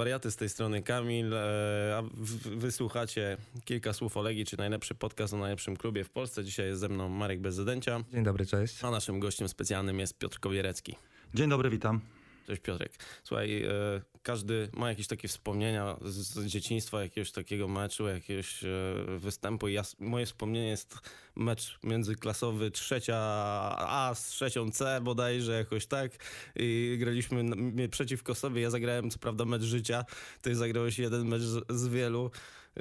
wariaty, z tej strony Kamil, e, a wysłuchacie kilka słów o Legii, czy najlepszy podcast o najlepszym klubie w Polsce. Dzisiaj jest ze mną Marek Bezzedencia, Dzień dobry, cześć. a naszym gościem specjalnym jest Piotr Kowierecki. Dzień dobry, witam. Cześć Piotrek. Słuchaj, e, każdy ma jakieś takie wspomnienia z, dzieciństwa, jakiegoś takiego meczu, jakiegoś e, występu. Ja, moje wspomnienie jest mecz międzyklasowy trzecia A z trzecią C bodajże jakoś tak. I graliśmy przeciwko sobie. Ja zagrałem co prawda mecz życia, ty zagrałeś jeden mecz z, z wielu.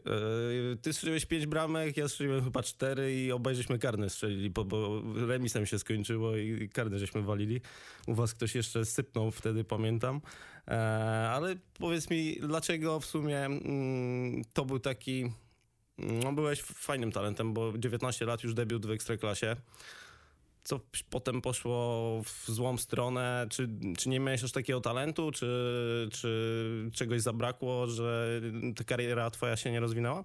E, Ty strzeliłeś pięć bramek, ja strzeliłem chyba cztery i obaj żeśmy karne strzelili, bo, bo remisem się skończyło i karne żeśmy walili. U was ktoś jeszcze sypnął wtedy, pamiętam. E, ale powiedz mi, dlaczego w sumie mm, to był taki... No byłeś fajnym talentem, bo 19 lat już debiut w Ekstraklasie. Co potem poszło w złą stronę? Czy, czy nie miałeś aż takiego talentu? Czy, czy czegoś zabrakło, że ta kariera twoja się nie rozwinęła?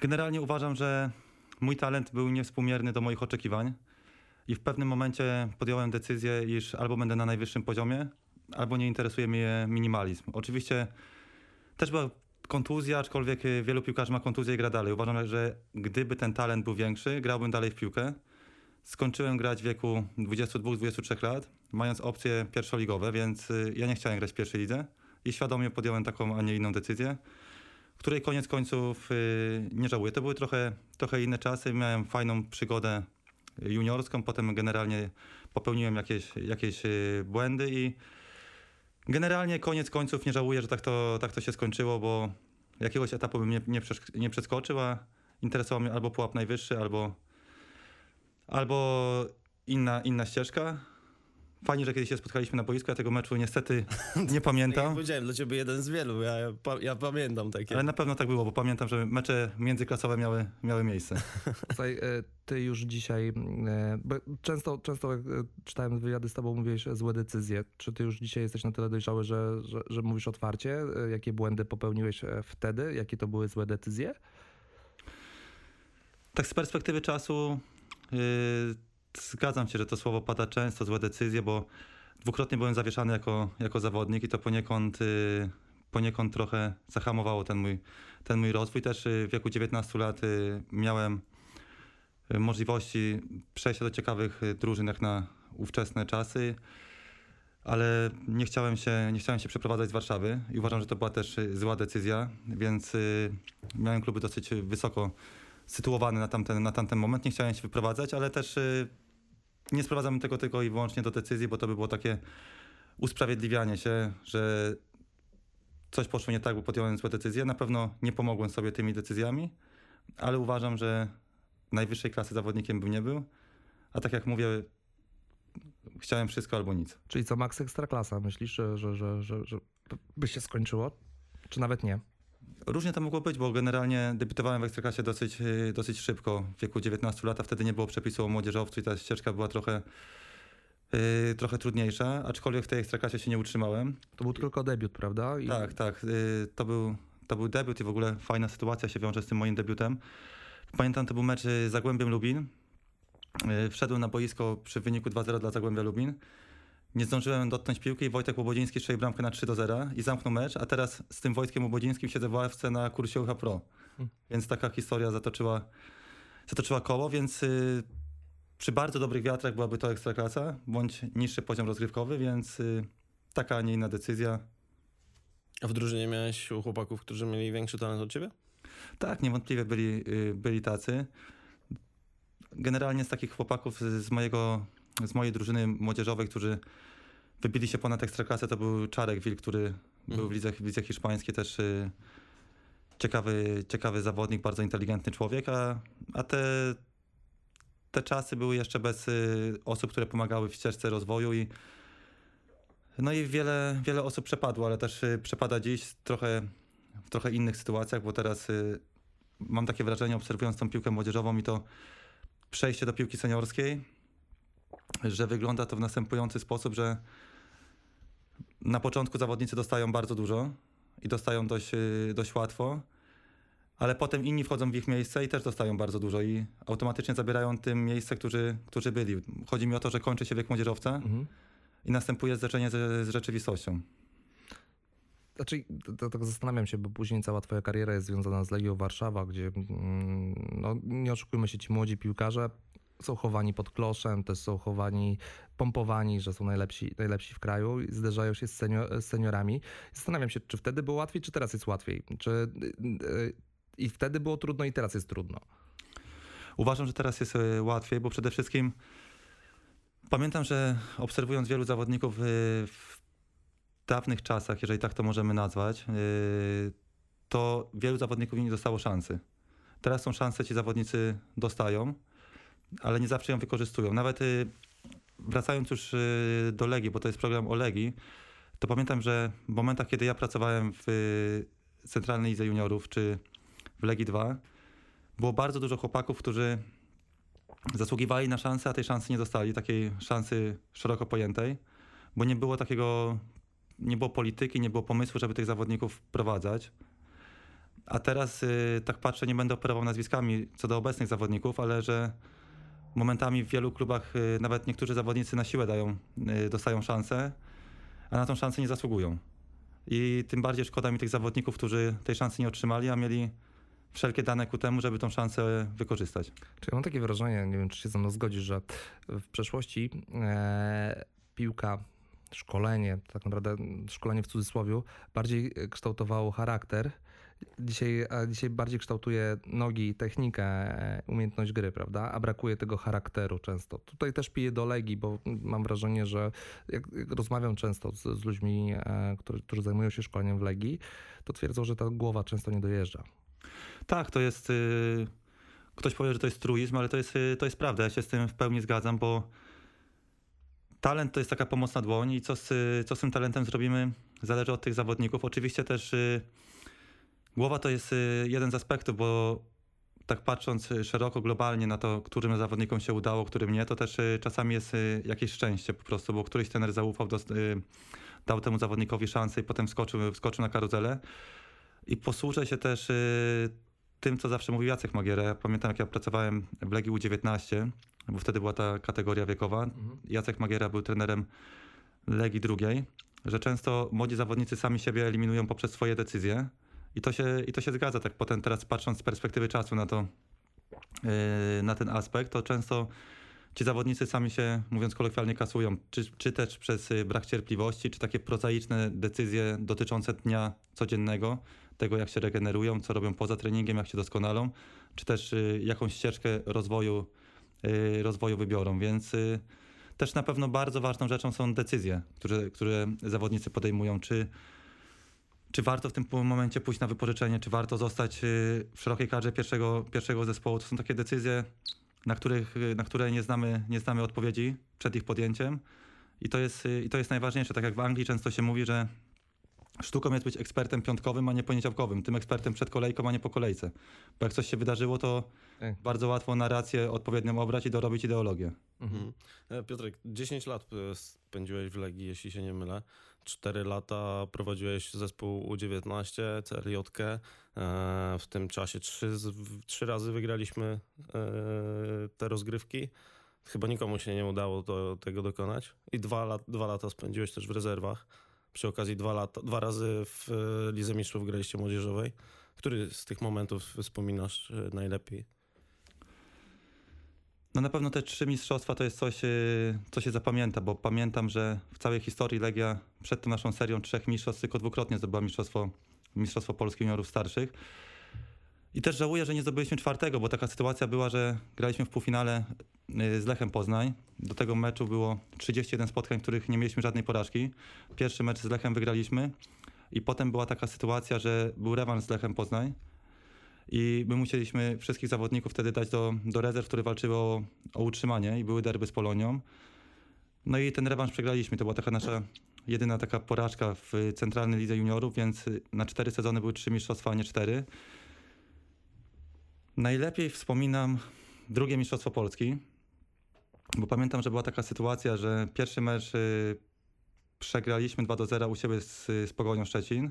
Generalnie uważam, że mój talent był niewspółmierny do moich oczekiwań i w pewnym momencie podjąłem decyzję, iż albo będę na najwyższym poziomie, albo nie interesuje mnie minimalizm. Oczywiście też była kontuzja, aczkolwiek wielu piłkarzy ma kontuzję i gra dalej. Uważam, że gdyby ten talent był większy, grałbym dalej w piłkę. Skończyłem grać w wieku 22-23 lat, mając opcje pierwszoligowe, więc y, ja nie chciałem grać w pierwszej lidze i świadomie podjąłem taką, a nie inną decyzję której koniec końców y, nie żałuję. To były trochę, trochę inne czasy. Miałem fajną przygodę juniorską, potem generalnie popełniłem jakieś, jakieś y, błędy i generalnie koniec końców nie żałuję, że tak to, tak to się skończyło, bo jakiegoś etapu bym nie, nie, nie przeskoczył, a interesował mnie albo pułap najwyższy, albo, albo inna, inna ścieżka. Fajnie, że kiedyś się spotkaliśmy na boisku. Ja tego meczu niestety nie Tak jak pamiętam. powiedziałem, dla ciebie jeden z wielu. Ja, ja, pa- ja pamiętam takie. Ale na pewno tak było, bo pamiętam, że mecze międzyklasowe miały, miały miejsce. Słuchaj, e, ty już dzisiaj, e, bo często, często jak e, czytałem wywiady z tobą, mówiłeś złe decyzje. Czy ty już dzisiaj jesteś na tyle dojrzały, że, że, że mówisz otwarcie, jakie błędy popełniłeś wtedy, jakie to były złe decyzje? Tak z perspektywy czasu zgadzam się, że to słowo pada często, złe decyzje, bo dwukrotnie byłem zawieszany jako, jako zawodnik i to poniekąd, yy, poniekąd trochę zahamowało ten mój, ten mój rozwój. Też yy, w wieku 19 lat yy, miałem yy, możliwości przejścia do ciekawych yy, drużyn jak na ówczesne czasy, ale nie chciałem się, nie chciałem się przeprowadzać z Warszawy i uważam, że to była też yy, zła decyzja, więc yy, miałem kluby dosyć wysoko sytuowany na tamten, na tamten moment. Nie chciałem się wyprowadzać, ale też y, nie sprowadzam tego tylko i wyłącznie do decyzji, bo to by było takie usprawiedliwianie się, że coś poszło nie tak, bo podjąłem złe decyzje. Na pewno nie pomogłem sobie tymi decyzjami, ale uważam, że najwyższej klasy zawodnikiem bym nie był. A tak jak mówię, chciałem wszystko albo nic. Czyli co, max ekstraklasa, myślisz, że, że, że, że by się skończyło? Czy nawet nie? Różnie to mogło być, bo generalnie debiutowałem w Ekstraklasie dosyć, yy, dosyć szybko, w wieku 19 lat, a wtedy nie było przepisu o młodzieżowcu i ta ścieżka była trochę, yy, trochę trudniejsza, aczkolwiek w tej Ekstraklasie się nie utrzymałem. To był tylko debiut, prawda? I Tak, tak, yy, to, był, to był debiut i w ogóle fajna sytuacja się wiąże z tym moim debiutem. Pamiętam, to był mecz z Zagłębiem Lubin. Yy, Wszedłem na boisko przy wyniku 2-0 dla Zagłębia Lubin. Nie zdążyłem dotknąć piłki i Wojtek Łobodziński strzelił bramkę na 3 do 0 i zamknął mecz, a teraz z tym Wojtkiem Łobodzińskim siedzę w ławce na kursie UH Pro. Hmm. Więc taka historia zatoczyła, zatoczyła koło, więc y, przy bardzo dobrych wiatrach byłaby to ekstraklasa, bądź niższy poziom rozgrywkowy, więc y, taka, a nie inna decyzja. A w drużynie miałeś chłopaków, którzy mieli większy talent od ciebie? Tak, niewątpliwie byli, y, byli tacy. Generalnie z takich chłopaków z mojego, z mojej drużyny młodzieżowej, którzy wybili się ponad ekstraklasę, to był Czarek Wil, który był w lidze, w lidze hiszpańskiej też y, ciekawy, ciekawy zawodnik, bardzo inteligentny człowiek, a, a te, te czasy były jeszcze bez y, osób, które pomagały w ścieżce rozwoju i no i wiele, wiele osób przepadło, ale też y, przepada dziś trochę, w trochę innych sytuacjach, bo teraz y, mam takie wrażenie, obserwując tą piłkę młodzieżową i to przejście do piłki seniorskiej, że wygląda to w następujący sposób, że na początku zawodnicy dostają bardzo dużo i dostają dość, y, dość łatwo, ale potem inni wchodzą w ich miejsce i też dostają bardzo dużo i automatycznie zabierają tym miejsce, którzy, którzy byli. Chodzi mi o to, że kończy się wiek młodzieżowca Mhm. i następuje zderzenie z, z rzeczywistością. Znaczy, tak zastanawiam się, bo później cała twoja kariera jest związana z Legią Warszawa, gdzie, mm, no, nie oszukujmy się, ci młodzi piłkarze są chowani pod kloszem, też są chowani, pompowani, że są najlepsi, najlepsi w kraju i zderzają się z, senior, z seniorami. Zastanawiam się, czy wtedy było łatwiej, czy teraz jest łatwiej? Czy, yy, I wtedy było trudno i teraz jest trudno? Uważam, że teraz jest y, łatwiej, bo przede wszystkim pamiętam, że obserwując wielu zawodników w dawnych czasach, jeżeli tak to możemy nazwać, to wielu zawodników nie dostało szansy. Teraz są szanse, ci zawodnicy dostają, ale nie zawsze ją wykorzystują. Nawet yy, wracając już yy, do Legii, bo to jest program o Legii, to pamiętam, że w momentach, kiedy ja pracowałem w Centralnej Lidze Juniorów czy w Legii 2, było bardzo dużo chłopaków, którzy zasługiwali na szansę, a tej szansy nie dostali, takiej szansy szeroko pojętej, bo nie było takiego nie było polityki, nie było pomysłu, żeby tych zawodników wprowadzać. A teraz y, tak patrzę, nie będę operował nazwiskami co do obecnych zawodników, ale że momentami w wielu klubach y, nawet niektórzy zawodnicy na siłę dają, y, dostają szansę, a na tą szansę nie zasługują. I tym bardziej szkoda mi tych zawodników, którzy tej szansy nie otrzymali, a mieli wszelkie dane ku temu, żeby tą szansę wykorzystać. Czy mam takie wrażenie, nie wiem, czy się ze mną zgodzisz, że w przeszłości e, piłka szkolenie, tak naprawdę szkolenie w cudzysłowie, bardziej kształtowało charakter. Dzisiaj, a dzisiaj bardziej kształtuje nogi, technikę, e, umiejętność gry, prawda? A brakuje tego charakteru często. Tutaj też piję do legi, bo mam wrażenie, że jak, jak rozmawiam często z, z ludźmi, e, którzy, którzy zajmują się szkoleniem w legii, to twierdzą, że ta głowa często nie dojeżdża. Tak, to jest. Y, ktoś powie, że to jest truizm, ale to jest, y, to jest prawda. Ja się z tym w pełni zgadzam, bo talent to jest taka pomocna dłoń i co z, co z tym talentem zrobimy zależy od tych zawodników. Oczywiście też y, głowa to jest y, jeden z aspektów, bo tak patrząc szeroko, globalnie na to, którym zawodnikom się udało, którym nie, to też y, czasami jest y, jakieś szczęście po prostu, bo któryś trener zaufał, y, dał temu zawodnikowi szansę i potem wskoczył, wskoczył na karuzelę. I posłużę się też y, tym, co zawsze mówił Jacek Magiera. Ja pamiętam, jak ja pracowałem w Legii U19, bo wtedy była ta kategoria wiekowa. Mhm. Jacek Magiera był trenerem Legii drugiej, że często młodzi zawodnicy sami siebie eliminują poprzez swoje decyzje i to się, i to się zgadza. Tak potem teraz patrząc z perspektywy czasu na to, yy, na ten aspekt, to często ci zawodnicy sami się, mówiąc kolokwialnie, kasują, czy, czy też przez y, brak cierpliwości, czy takie prozaiczne decyzje dotyczące dnia codziennego, tego jak się regenerują, co robią poza treningiem, jak się doskonalą, czy też y, jakąś ścieżkę rozwoju Y, rozwoju wybiorą, więc też na pewno bardzo ważną rzeczą są decyzje, które, które zawodnicy podejmują, czy, czy warto w tym momencie pójść na wypożyczenie, czy warto zostać y, w szerokiej kadrze pierwszego, pierwszego zespołu. To są takie decyzje, na, których, na które nie znamy, nie znamy odpowiedzi przed ich podjęciem. I to, jest, I to jest najważniejsze. Tak jak w Anglii często się mówi, że Sztuką jest być ekspertem piątkowym, a nie poniedziałkowym. Tym ekspertem przed kolejką, a nie po kolejce. Bo jak coś się wydarzyło, to tak. bardzo łatwo narrację odpowiednią obrać i dorobić ideologię. Mhm. mhm. Piotrek, 10 lat e, spędziłeś w Legii, jeśli się nie mylę. 4 lata prowadziłeś zespół U19, CRJ. E, w tym czasie trzy, trzy razy wygraliśmy e, te rozgrywki. Chyba nikomu się nie udało to, tego dokonać. I dwa, lat, dwa lata spędziłeś też w rezerwach przy okazji dwa, lata, dwa razy w e, Lidze Mistrzów graliście młodzieżowej. Który z tych momentów wspominasz e, najlepiej? No na pewno te trzy mistrzostwa to jest coś, e, co się zapamięta, bo pamiętam, że w całej historii Legia przed tą naszą serią trzech mistrzostw tylko dwukrotnie zdobyła mistrzostwo, mistrzostwo Polski juniorów starszych. I też żałuję, że nie zdobyliśmy czwartego, bo taka sytuacja była, że graliśmy w półfinale y, z Lechem Poznań. Do tego meczu było 31 spotkań, w których nie mieliśmy żadnej porażki. Pierwszy mecz z Lechem wygraliśmy i potem była taka sytuacja, że był rewanż z Lechem Poznań i my musieliśmy wszystkich zawodników wtedy dać do, do rezerw, które walczyły o, o utrzymanie i były derby z Polonią. No i ten rewanż przegraliśmy. To była taka nasza jedyna taka porażka w centralnej lidze juniorów, więc na cztery sezony były trzy mistrzostwa, a nie cztery. Najlepiej wspominam drugie Mistrzostwo Polski, bo pamiętam, że była taka sytuacja, że pierwszy mecz y, przegraliśmy 2 do 0 u siebie z, z Pogonią Szczecin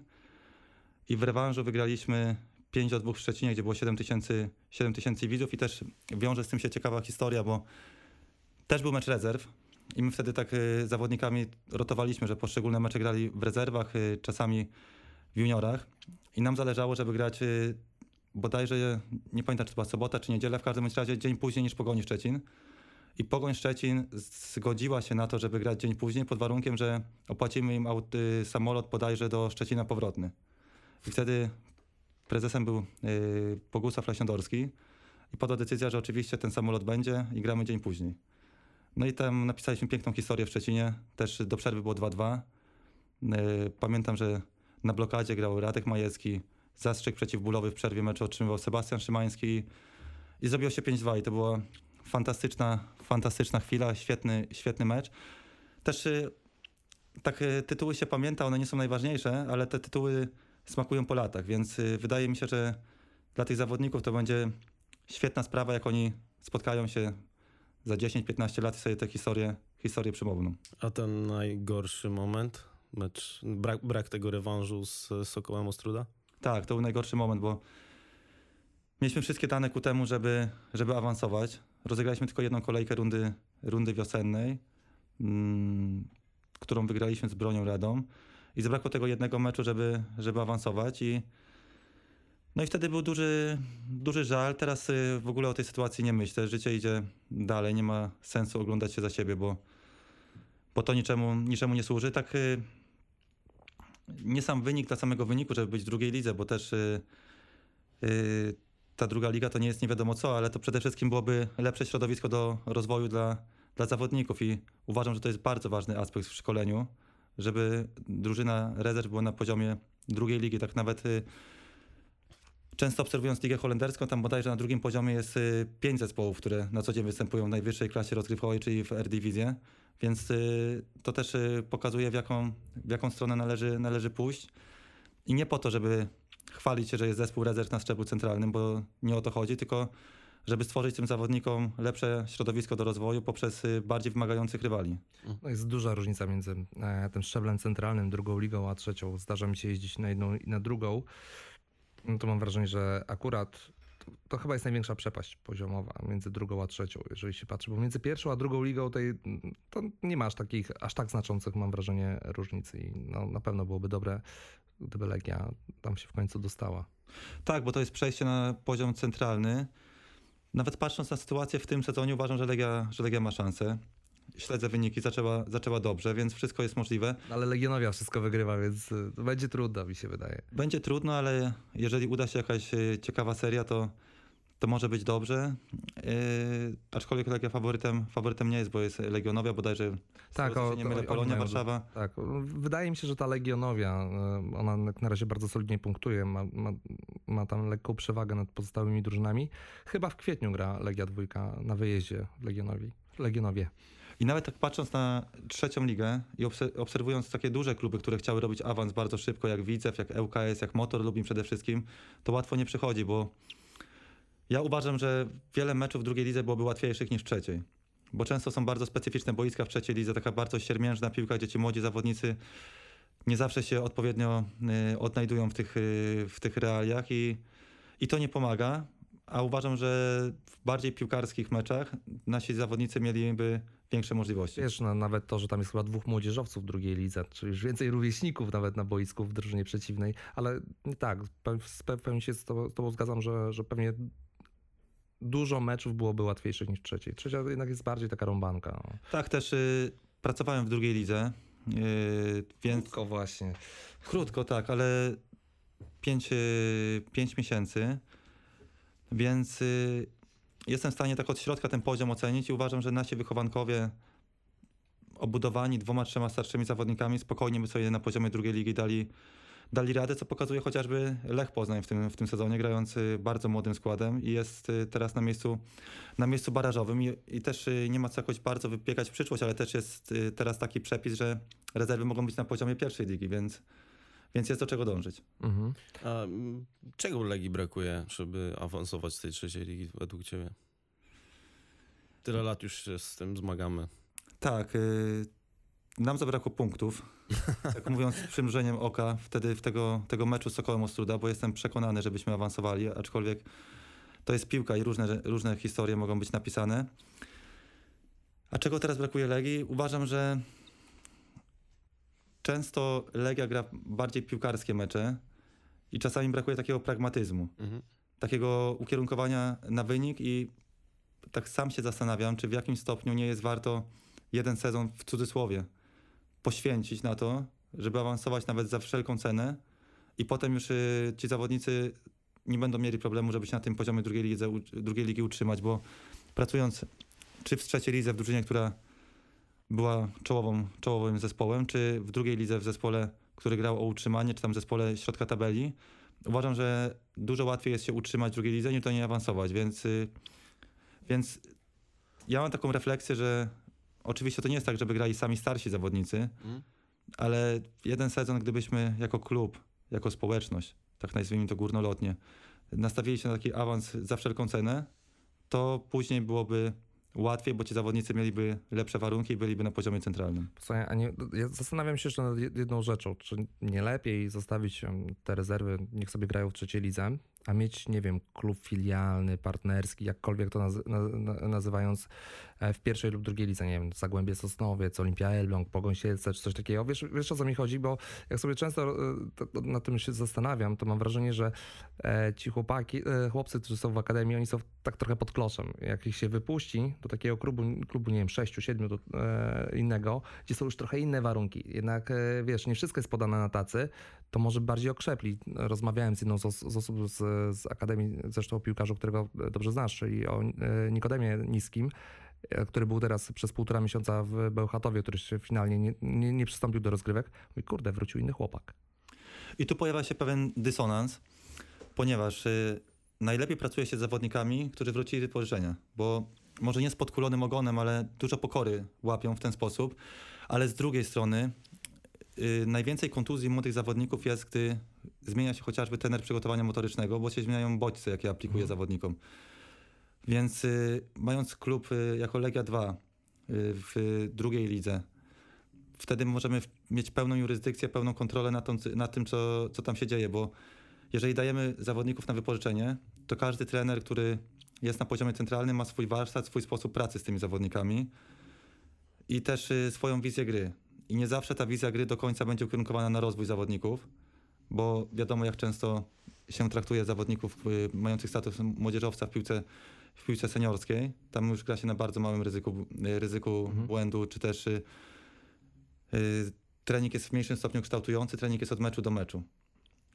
i w rewanżu wygraliśmy 5 do 2 w Szczecinie, gdzie było 7 tysięcy, 7 tysięcy widzów i też wiąże z tym się ciekawa historia, bo też był mecz rezerw i my wtedy tak y, zawodnikami rotowaliśmy, że poszczególne mecze grali w rezerwach, y, czasami w juniorach i nam zależało, żeby grać bodajże, nie pamiętam czy to była sobota czy niedziela, w każdym razie dzień później niż Pogoni Szczecin. I Pogoń Szczecin zgodziła się na to, żeby grać dzień później pod warunkiem, że opłacimy im aut, y, samolot bodajże do Szczecina powrotny. I wtedy prezesem był y, Bogusław Lasiądorski i podła decyzja, że oczywiście ten samolot będzie i gramy dzień później. No i tam napisaliśmy piękną historię w Szczecinie, też do przerwy było 2-2. Y, Pamiętam, że na blokadzie grał Radek Majecki, zastrzyk przeciwbólowy w przerwie meczu otrzymywał Sebastian Szymański i zrobiło się 5-2 i to była fantastyczna, fantastyczna chwila, świetny, świetny mecz. Też y, tak y, tytuły się pamięta, one nie są najważniejsze, ale te tytuły smakują po latach, więc y, wydaje mi się, że dla tych zawodników to będzie świetna sprawa, jak oni spotkają się za 10-15 lat i sobie tę historię, historię przymowną. A ten najgorszy moment? Mecz, brak, brak tego rewanżu z Sokołem Ostruda? Tak, to był najgorszy moment, bo mieliśmy wszystkie dane ku temu, żeby, żeby awansować. Rozegraliśmy tylko jedną kolejkę rundy, rundy wiosennej, mm, którą wygraliśmy z Bronią Radą i zabrakło tego jednego meczu, żeby, żeby awansować i no i wtedy był duży, duży żal. Teraz y, w ogóle o tej sytuacji nie myślę. Życie idzie dalej, nie ma sensu oglądać się za siebie, bo, bo to niczemu, niczemu nie służy. Tak y, nie sam wynik dla samego wyniku, żeby być w drugiej lidze, bo też y, y, ta druga liga to nie jest nie wiadomo co, ale to przede wszystkim byłoby lepsze środowisko do rozwoju dla, dla zawodników i uważam, że to jest bardzo ważny aspekt w szkoleniu, żeby drużyna rezerw była na poziomie drugiej ligi, tak nawet y, Często obserwując ligę holenderską, tam bodajże na drugim poziomie jest y, pięć zespołów, które na co dzień występują w najwyższej klasie rozgrywkowej, czyli w R-Divizie, więc y, to też y, pokazuje w jaką, w jaką stronę należy, należy pójść. I nie po to, żeby chwalić się, że jest zespół rezerw na szczeblu centralnym, bo nie o to chodzi, tylko żeby stworzyć tym zawodnikom lepsze środowisko do rozwoju poprzez y, bardziej wymagających rywali. No jest duża różnica między e, tym szczeblem centralnym, drugą ligą, a trzecią. Zdarza mi się jeździć na jedną i na drugą. No to mam wrażenie, że akurat to, chyba jest największa przepaść poziomowa między drugą a trzecią, jeżeli się patrzy, bo między pierwszą a drugą ligą tej, to nie masz takich aż tak znaczących, mam wrażenie, różnic i no, na pewno byłoby dobre, gdyby Legia tam się w końcu dostała. Tak, bo to jest przejście na poziom centralny. Nawet patrząc na sytuację w tym sezonie, uważam, że Legia, że Legia ma szansę. Śledzę wyniki, zaczęła, zaczęła dobrze, więc wszystko jest możliwe. Ale Legionowia wszystko wygrywa, więc y, będzie trudno, mi się wydaje. Będzie trudno, ale jeżeli uda się jakaś y, ciekawa seria, to, to może być dobrze. Yy, aczkolwiek Legia faworytem, faworytem nie jest, bo jest Legionowia, bodajże Tak, o- nie mylę, oni Polonia, Warszawa. Tak, wydaje mi się, że ta Legionowia, y, ona na razie bardzo solidnie punktuje, ma, ma, ma tam lekką przewagę nad pozostałymi drużynami. Chyba w kwietniu gra Legia dwójka na wyjeździe Legionowi. Legionowie. I nawet tak patrząc na trzecią ligę i obse- obserwując takie duże kluby, które chciały robić awans bardzo szybko, jak Widzew, jak ŁKS, jak Motor Lubin przede wszystkim, to łatwo nie przychodzi, bo ja uważam, że wiele meczów w drugiej lidze byłoby łatwiejszych niż w trzeciej. Bo często są bardzo specyficzne boiska w trzeciej lidze, taka bardzo siermiężna piłka, gdzie ci młodzi zawodnicy nie zawsze się odpowiednio y, odnajdują w tych, y, w tych realiach i, i to nie pomaga. A uważam, że w bardziej piłkarskich meczach nasi zawodnicy mieliby większe możliwości. Wiesz, no, nawet to, że tam jest chyba dwóch młodzieżowców w drugiej lidze, czyli już więcej rówieśników nawet na boisku w drużynie przeciwnej, ale tak, pe- w pe- w pełni się z tobą, z tobą zgadzam, że, że pewnie dużo meczów byłoby łatwiejszych niż trzeciej. Trzecia jednak jest bardziej taka rąbanka. No. Tak, też y, pracowałem w drugiej lidze, y, więc Tylko właśnie. krótko, tak, ale 5 pięć miesięcy, więc y, jestem w stanie tak od środka ten poziom ocenić i uważam, że nasi wychowankowie obudowani dwoma, trzema starszymi zawodnikami spokojnie by sobie na poziomie drugiej ligi dali, dali radę, co pokazuje chociażby Lech Poznań w tym, w tym sezonie, grając y, bardzo młodym składem i jest y, teraz na miejscu, na miejscu barażowym i, i też y, nie ma co jakoś bardzo wypiekać w przyszłość, ale też jest y, teraz taki przepis, że rezerwy mogą być na poziomie pierwszej ligi, więc, więc jest do czego dążyć. Mhm. A czego Legii brakuje, żeby awansować z tej trzeciej ligi według ciebie? Tyle lat już się z tym zmagamy. Tak, y, nam zabrakło punktów. Tak mówiąc z przymrużeniem oka wtedy w tego, tego meczu z Sokołem Ostruda, bo jestem przekonany, żebyśmy awansowali, aczkolwiek to jest piłka i różne, różne historie mogą być napisane. A czego teraz brakuje Legii? Uważam, że często Legia gra bardziej piłkarskie mecze i czasami brakuje takiego pragmatyzmu, Mhm. takiego ukierunkowania na wynik i tak sam się zastanawiam, czy w jakim stopniu nie jest warto jeden sezon w cudzysłowie poświęcić na to, żeby awansować nawet za wszelką cenę i potem już y, ci zawodnicy nie będą mieli problemu, żeby się na tym poziomie drugiej, u- drugiej ligi utrzymać, bo pracując czy w trzeciej lidze w drużynie, która była czołową, czołowym zespołem, czy w drugiej lidze w zespole, który grał o utrzymanie, czy tam w zespole środka tabeli, uważam, że dużo łatwiej jest się utrzymać w drugiej lidze, niż do niej awansować, więc, y, więc ja mam taką refleksję, że oczywiście to nie jest tak, żeby grali sami starsi zawodnicy, Mhm. ale jeden sezon, gdybyśmy jako klub, jako społeczność, tak nazwijmy to górnolotnie, nastawili się na taki awans za wszelką cenę, to później byłoby łatwiej, bo ci zawodnicy mieliby lepsze warunki i byliby na poziomie centralnym. Słuchaj, a nie, ja zastanawiam się jeszcze nad jed- jedną rzeczą. Czy nie lepiej zostawić te rezerwy, niech sobie grają w trzeciej lidze, a mieć, nie wiem, klub filialny, partnerski, jakkolwiek to nazy- na, na, nazywając, e, w pierwszej lub drugiej lidze, nie wiem, Zagłębie Sosnowiec, Olimpia Elbląg, Pogoń Siedlce, czy coś takiego. Wiesz, wiesz o co mi chodzi? Bo jak sobie często e, na tym się zastanawiam, to mam wrażenie, że e, ci chłopaki, chłopcy, którzy są w akademii, oni są tak trochę pod kloszem. Jak ich się wypuści do takiego klubu, klubu nie wiem, sześciu, siedmiu do, innego, gdzie są już trochę inne warunki. Jednak, wiesz, nie wszystko jest podane na tacy, to może bardziej okrzepli. Rozmawiałem z jedną z, os- z osób z, z Akademii, zresztą o piłkarzu, którego dobrze znasz, czyli o e, Nikodemie Niskim, e, który był teraz przez półtora miesiąca w Bełchatowie, który się finalnie nie, nie, nie przystąpił do rozgrywek. Mówi, kurde, wrócił inny chłopak. I tu pojawia się pewien dysonans, ponieważ y, najlepiej pracuje się z zawodnikami, którzy wrócili z wypożyczenia, bo może nie z podkulonym ogonem, ale dużo pokory łapią w ten sposób, ale z drugiej strony y, najwięcej kontuzji młodych zawodników jest, gdy zmienia się chociażby trener przygotowania motorycznego, bo się zmieniają bodźce, jakie aplikuje zawodnikom. Więc y, mając klub y, jako Legia 2 y, w drugiej lidze, wtedy możemy w- mieć pełną jurysdykcję, pełną kontrolę nad, tą, nad tym, co, co tam się dzieje, bo jeżeli dajemy zawodników na wypożyczenie, to każdy trener, który jest na poziomie centralnym, ma swój warsztat, swój sposób pracy z tymi zawodnikami i też y, swoją wizję gry. I nie zawsze ta wizja gry do końca będzie ukierunkowana na rozwój zawodników, bo wiadomo, jak często się traktuje zawodników y, mających status młodzieżowca w piłce, w piłce seniorskiej. Tam już gra się na bardzo małym ryzyku, y, ryzyku Mhm. błędu, czy też y, y, trening jest w mniejszym stopniu kształtujący, trening jest od meczu do meczu.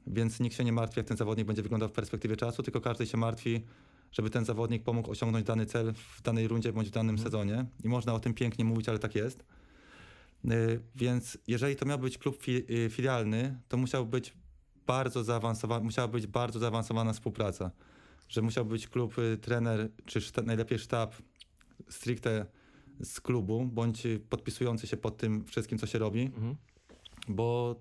Więc nikt się nie martwi, jak ten zawodnik będzie wyglądał w perspektywie czasu, tylko każdy się martwi, żeby ten zawodnik pomógł osiągnąć dany cel w danej rundzie bądź w danym Mhm. sezonie. I można o tym pięknie mówić, ale tak jest. Y, Więc jeżeli to miał być klub fi- y, filialny, to musiał być bardzo zaawansowana, musiała być bardzo zaawansowana współpraca. Że musiał być klub, y, trener, czy szta, najlepiej sztab stricte z klubu, bądź podpisujący się pod tym wszystkim, co się robi, Mhm. bo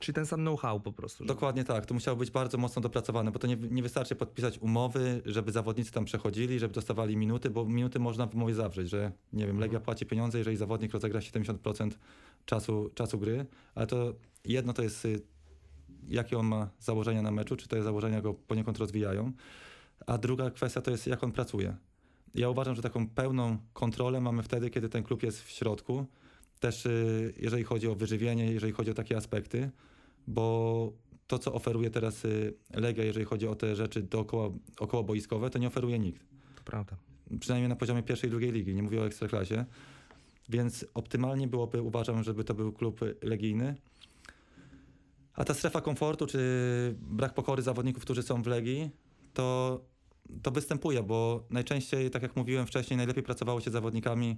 Czyli ten sam know-how po prostu. że- Dokładnie tak. To musiało być bardzo mocno dopracowane, bo to nie, nie wystarczy podpisać umowy, żeby zawodnicy tam przechodzili, żeby dostawali minuty, bo minuty można w umowie zawrzeć, że nie wiem, Legia płaci pieniądze, jeżeli zawodnik rozegra 70% czasu, czasu gry, ale to jedno to jest y, jakie on ma założenia na meczu, czy te założenia go poniekąd rozwijają, a druga kwestia to jest jak on pracuje. Ja uważam, że taką pełną kontrolę mamy wtedy, kiedy ten klub jest w środku, też y, jeżeli chodzi o wyżywienie, jeżeli chodzi o takie aspekty, bo to, co oferuje teraz y, Legia, jeżeli chodzi o te rzeczy dookoła, około boiskowe, to nie oferuje nikt. To prawda. Przynajmniej na poziomie pierwszej i drugiej ligi, nie mówię o ekstraklasie. Więc optymalnie byłoby, uważam, żeby to był klub legijny. A ta strefa komfortu, czy brak pokory zawodników, którzy są w Legii, to, to występuje, bo najczęściej, tak jak mówiłem wcześniej, najlepiej pracowało się z zawodnikami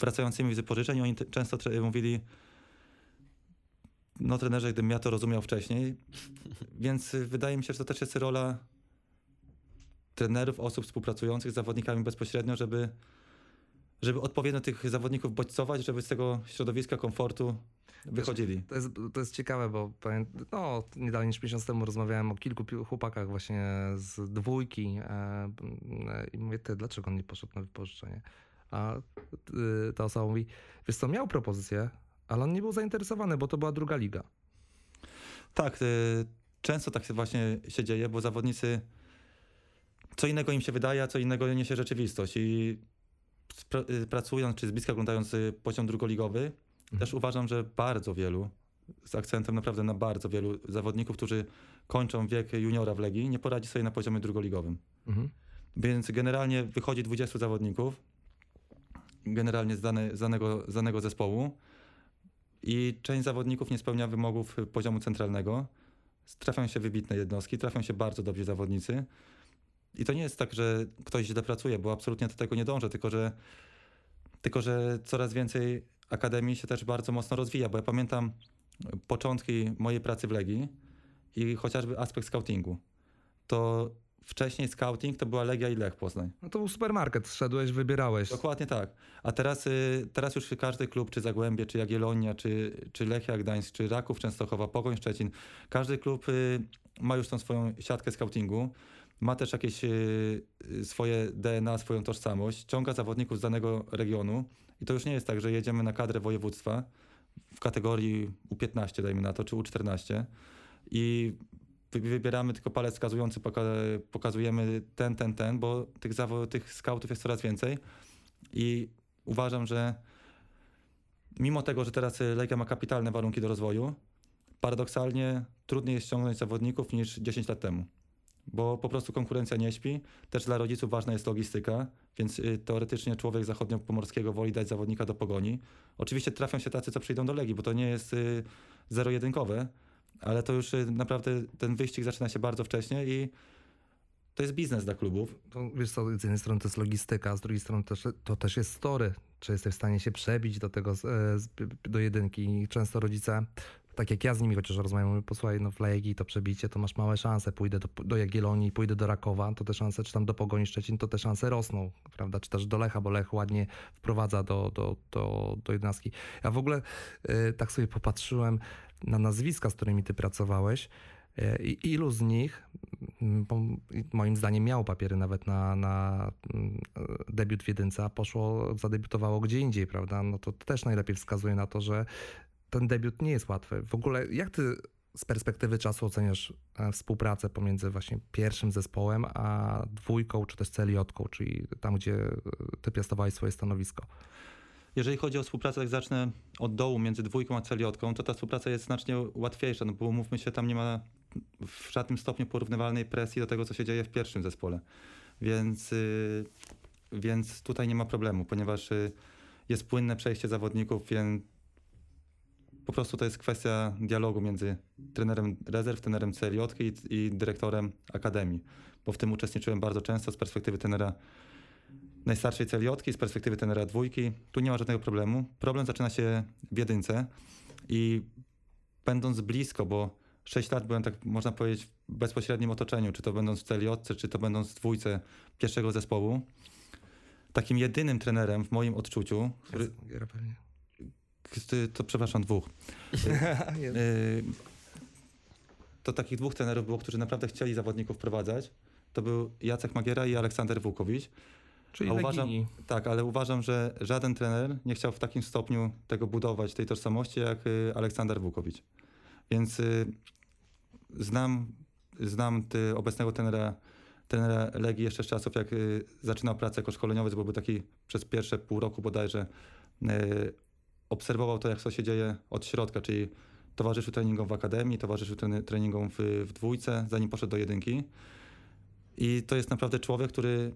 wracającymi z wypożyczeń. Oni często mówili, no trenerze, gdybym ja to rozumiał wcześniej. Więc y, wydaje mi się, że to też jest rola trenerów, osób współpracujących z zawodnikami bezpośrednio, żeby, żeby odpowiednio tych zawodników bodźcować, żeby z tego środowiska komfortu wychodzili. To jest, to jest ciekawe, bo no, nie dalej niż miesiąc temu rozmawiałem o kilku chłopakach właśnie z dwójki e, i mówię, ty, dlaczego on nie poszedł na wypożyczenie? A y, ta osoba mówi, wiesz co, miał propozycję, ale on nie był zainteresowany, bo to była druga liga. Tak, y, często tak się właśnie się dzieje, bo zawodnicy co innego im się wydaje, a co innego niesie rzeczywistość i y, pracując czy z bliska oglądając y, poziom drugoligowy, też uważam, że bardzo wielu, z akcentem naprawdę na bardzo wielu zawodników, którzy kończą wiek juniora w Legii, nie poradzi sobie na poziomie drugoligowym. Mhm. Więc generalnie wychodzi 20 zawodników, generalnie z, dane, z, danego, z danego zespołu i część zawodników nie spełnia wymogów poziomu centralnego. Trafią się wybitne jednostki, trafią się bardzo dobrzy zawodnicy. I to nie jest tak, że ktoś źle pracuje, bo absolutnie do tego nie dążę, tylko że, tylko że coraz więcej akademii się też bardzo mocno rozwija, bo ja pamiętam początki mojej pracy w Legii i chociażby aspekt scoutingu. To wcześniej scouting to była Legia i Lech Poznań. No to był supermarket, szedłeś, wybierałeś. Dokładnie tak. A teraz, y, teraz już każdy klub, czy Zagłębie, czy Jagiellonia, czy, czy Lechia Gdańsk, czy Raków Częstochowa, Pogoń Szczecin, każdy klub y, ma już tą swoją siatkę scoutingu, ma też jakieś y, swoje DNA, swoją tożsamość, ciąga zawodników z danego regionu i to już nie jest tak, że jedziemy na kadrę województwa w kategorii U15, dajmy na to, czy U14 i wybieramy tylko palec wskazujący, poka- pokazujemy ten, ten, ten, bo tych, zawo- tych scoutów jest coraz więcej i uważam, że mimo tego, że teraz Legia ma kapitalne warunki do rozwoju, paradoksalnie trudniej jest ściągnąć zawodników niż 10 lat temu. Bo po prostu konkurencja nie śpi. Też dla rodziców ważna jest logistyka, więc y, teoretycznie człowiek zachodniopomorskiego woli dać zawodnika do pogoni. Oczywiście trafią się tacy, co przyjdą do Legii, bo to nie jest y, zero-jedynkowe, ale to już y, naprawdę ten wyścig zaczyna się bardzo wcześnie i to jest biznes dla klubów. To, wiesz co, z jednej strony to jest logistyka, z drugiej strony też, to też jest story. Czy jesteś w stanie się przebić do tego, e, do jedynki. Często rodzice, tak jak ja z nimi chociaż rozmawiam, mówią, posłuchaj, no w Legii to przebicie, to masz małe szanse, pójdę do, do Jagiellonii, pójdę do Rakowa, to te szanse, czy tam do Pogoni Szczecin, to te szanse rosną, prawda, czy też do Lecha, bo Lech ładnie wprowadza do, do, do, do. Ja w ogóle e, tak sobie popatrzyłem na nazwiska, z którymi ty pracowałeś, e, i ilu z nich, mm, moim zdaniem miało papiery nawet na, na mm, debiut w jedynce, a poszło, zadebiutowało gdzie indziej, prawda? No to też najlepiej wskazuje na to, że ten debiut nie jest łatwy. W ogóle jak ty z perspektywy czasu oceniasz e, współpracę pomiędzy właśnie pierwszym zespołem, a dwójką, czy też celiotką, czyli tam, gdzie e, ty piastowałeś swoje stanowisko? Jeżeli chodzi o współpracę, jak zacznę od dołu między dwójką a celiotką, to ta współpraca jest znacznie łatwiejsza, no bo mówmy się, tam nie ma w żadnym stopniu porównywalnej presji do tego, co się dzieje w pierwszym zespole. Więc, y, więc tutaj nie ma problemu, ponieważ y, jest płynne przejście zawodników, więc po prostu to jest kwestia dialogu między trenerem rezerw, trenerem celiotki i, i dyrektorem akademii, bo w tym uczestniczyłem bardzo często z perspektywy trenera najstarszej celiotki, z perspektywy tenera dwójki. Tu nie ma żadnego problemu. Problem zaczyna się w jedynce i będąc blisko, bo 6 lat byłem, tak można powiedzieć, w bezpośrednim otoczeniu, czy to będąc w celiotce, czy to będąc w dwójce pierwszego zespołu, takim jedynym trenerem w moim odczuciu, który, pewnie. to przepraszam, dwóch. Yy, to takich dwóch trenerów było, którzy naprawdę chcieli zawodników wprowadzać. To był Jacek Magiera i Aleksander Włukowicz. Czyli A uważam, tak, ale uważam, że żaden trener nie chciał w takim stopniu tego budować, tej tożsamości, jak y, Aleksander Włukowicz. Więc y, znam, znam ty, obecnego trenera, trenera Legii jeszcze z czasów, jak y, zaczynał pracę jako szkoleniowiec, bo był taki przez pierwsze pół roku bodajże, obserwował to, jak to się dzieje od środka, czyli towarzyszył treningom w akademii, towarzyszył treningom w, w dwójce, zanim poszedł do jedynki. I to jest naprawdę człowiek, który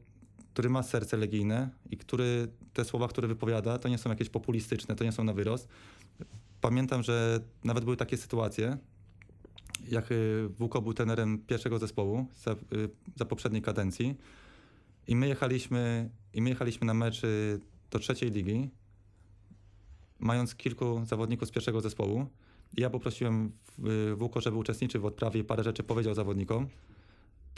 który ma serce legijne i który te słowa, które wypowiada, to nie są jakieś populistyczne, to nie są na wyrost. Pamiętam, że nawet były takie sytuacje, jak y, Wuko był trenerem pierwszego zespołu za, y, za poprzedniej kadencji i my jechaliśmy, i my jechaliśmy na mecz do trzeciej ligi, mając kilku zawodników z pierwszego zespołu. Ja poprosiłem y, Wuko, żeby uczestniczył w odprawie i parę rzeczy powiedział zawodnikom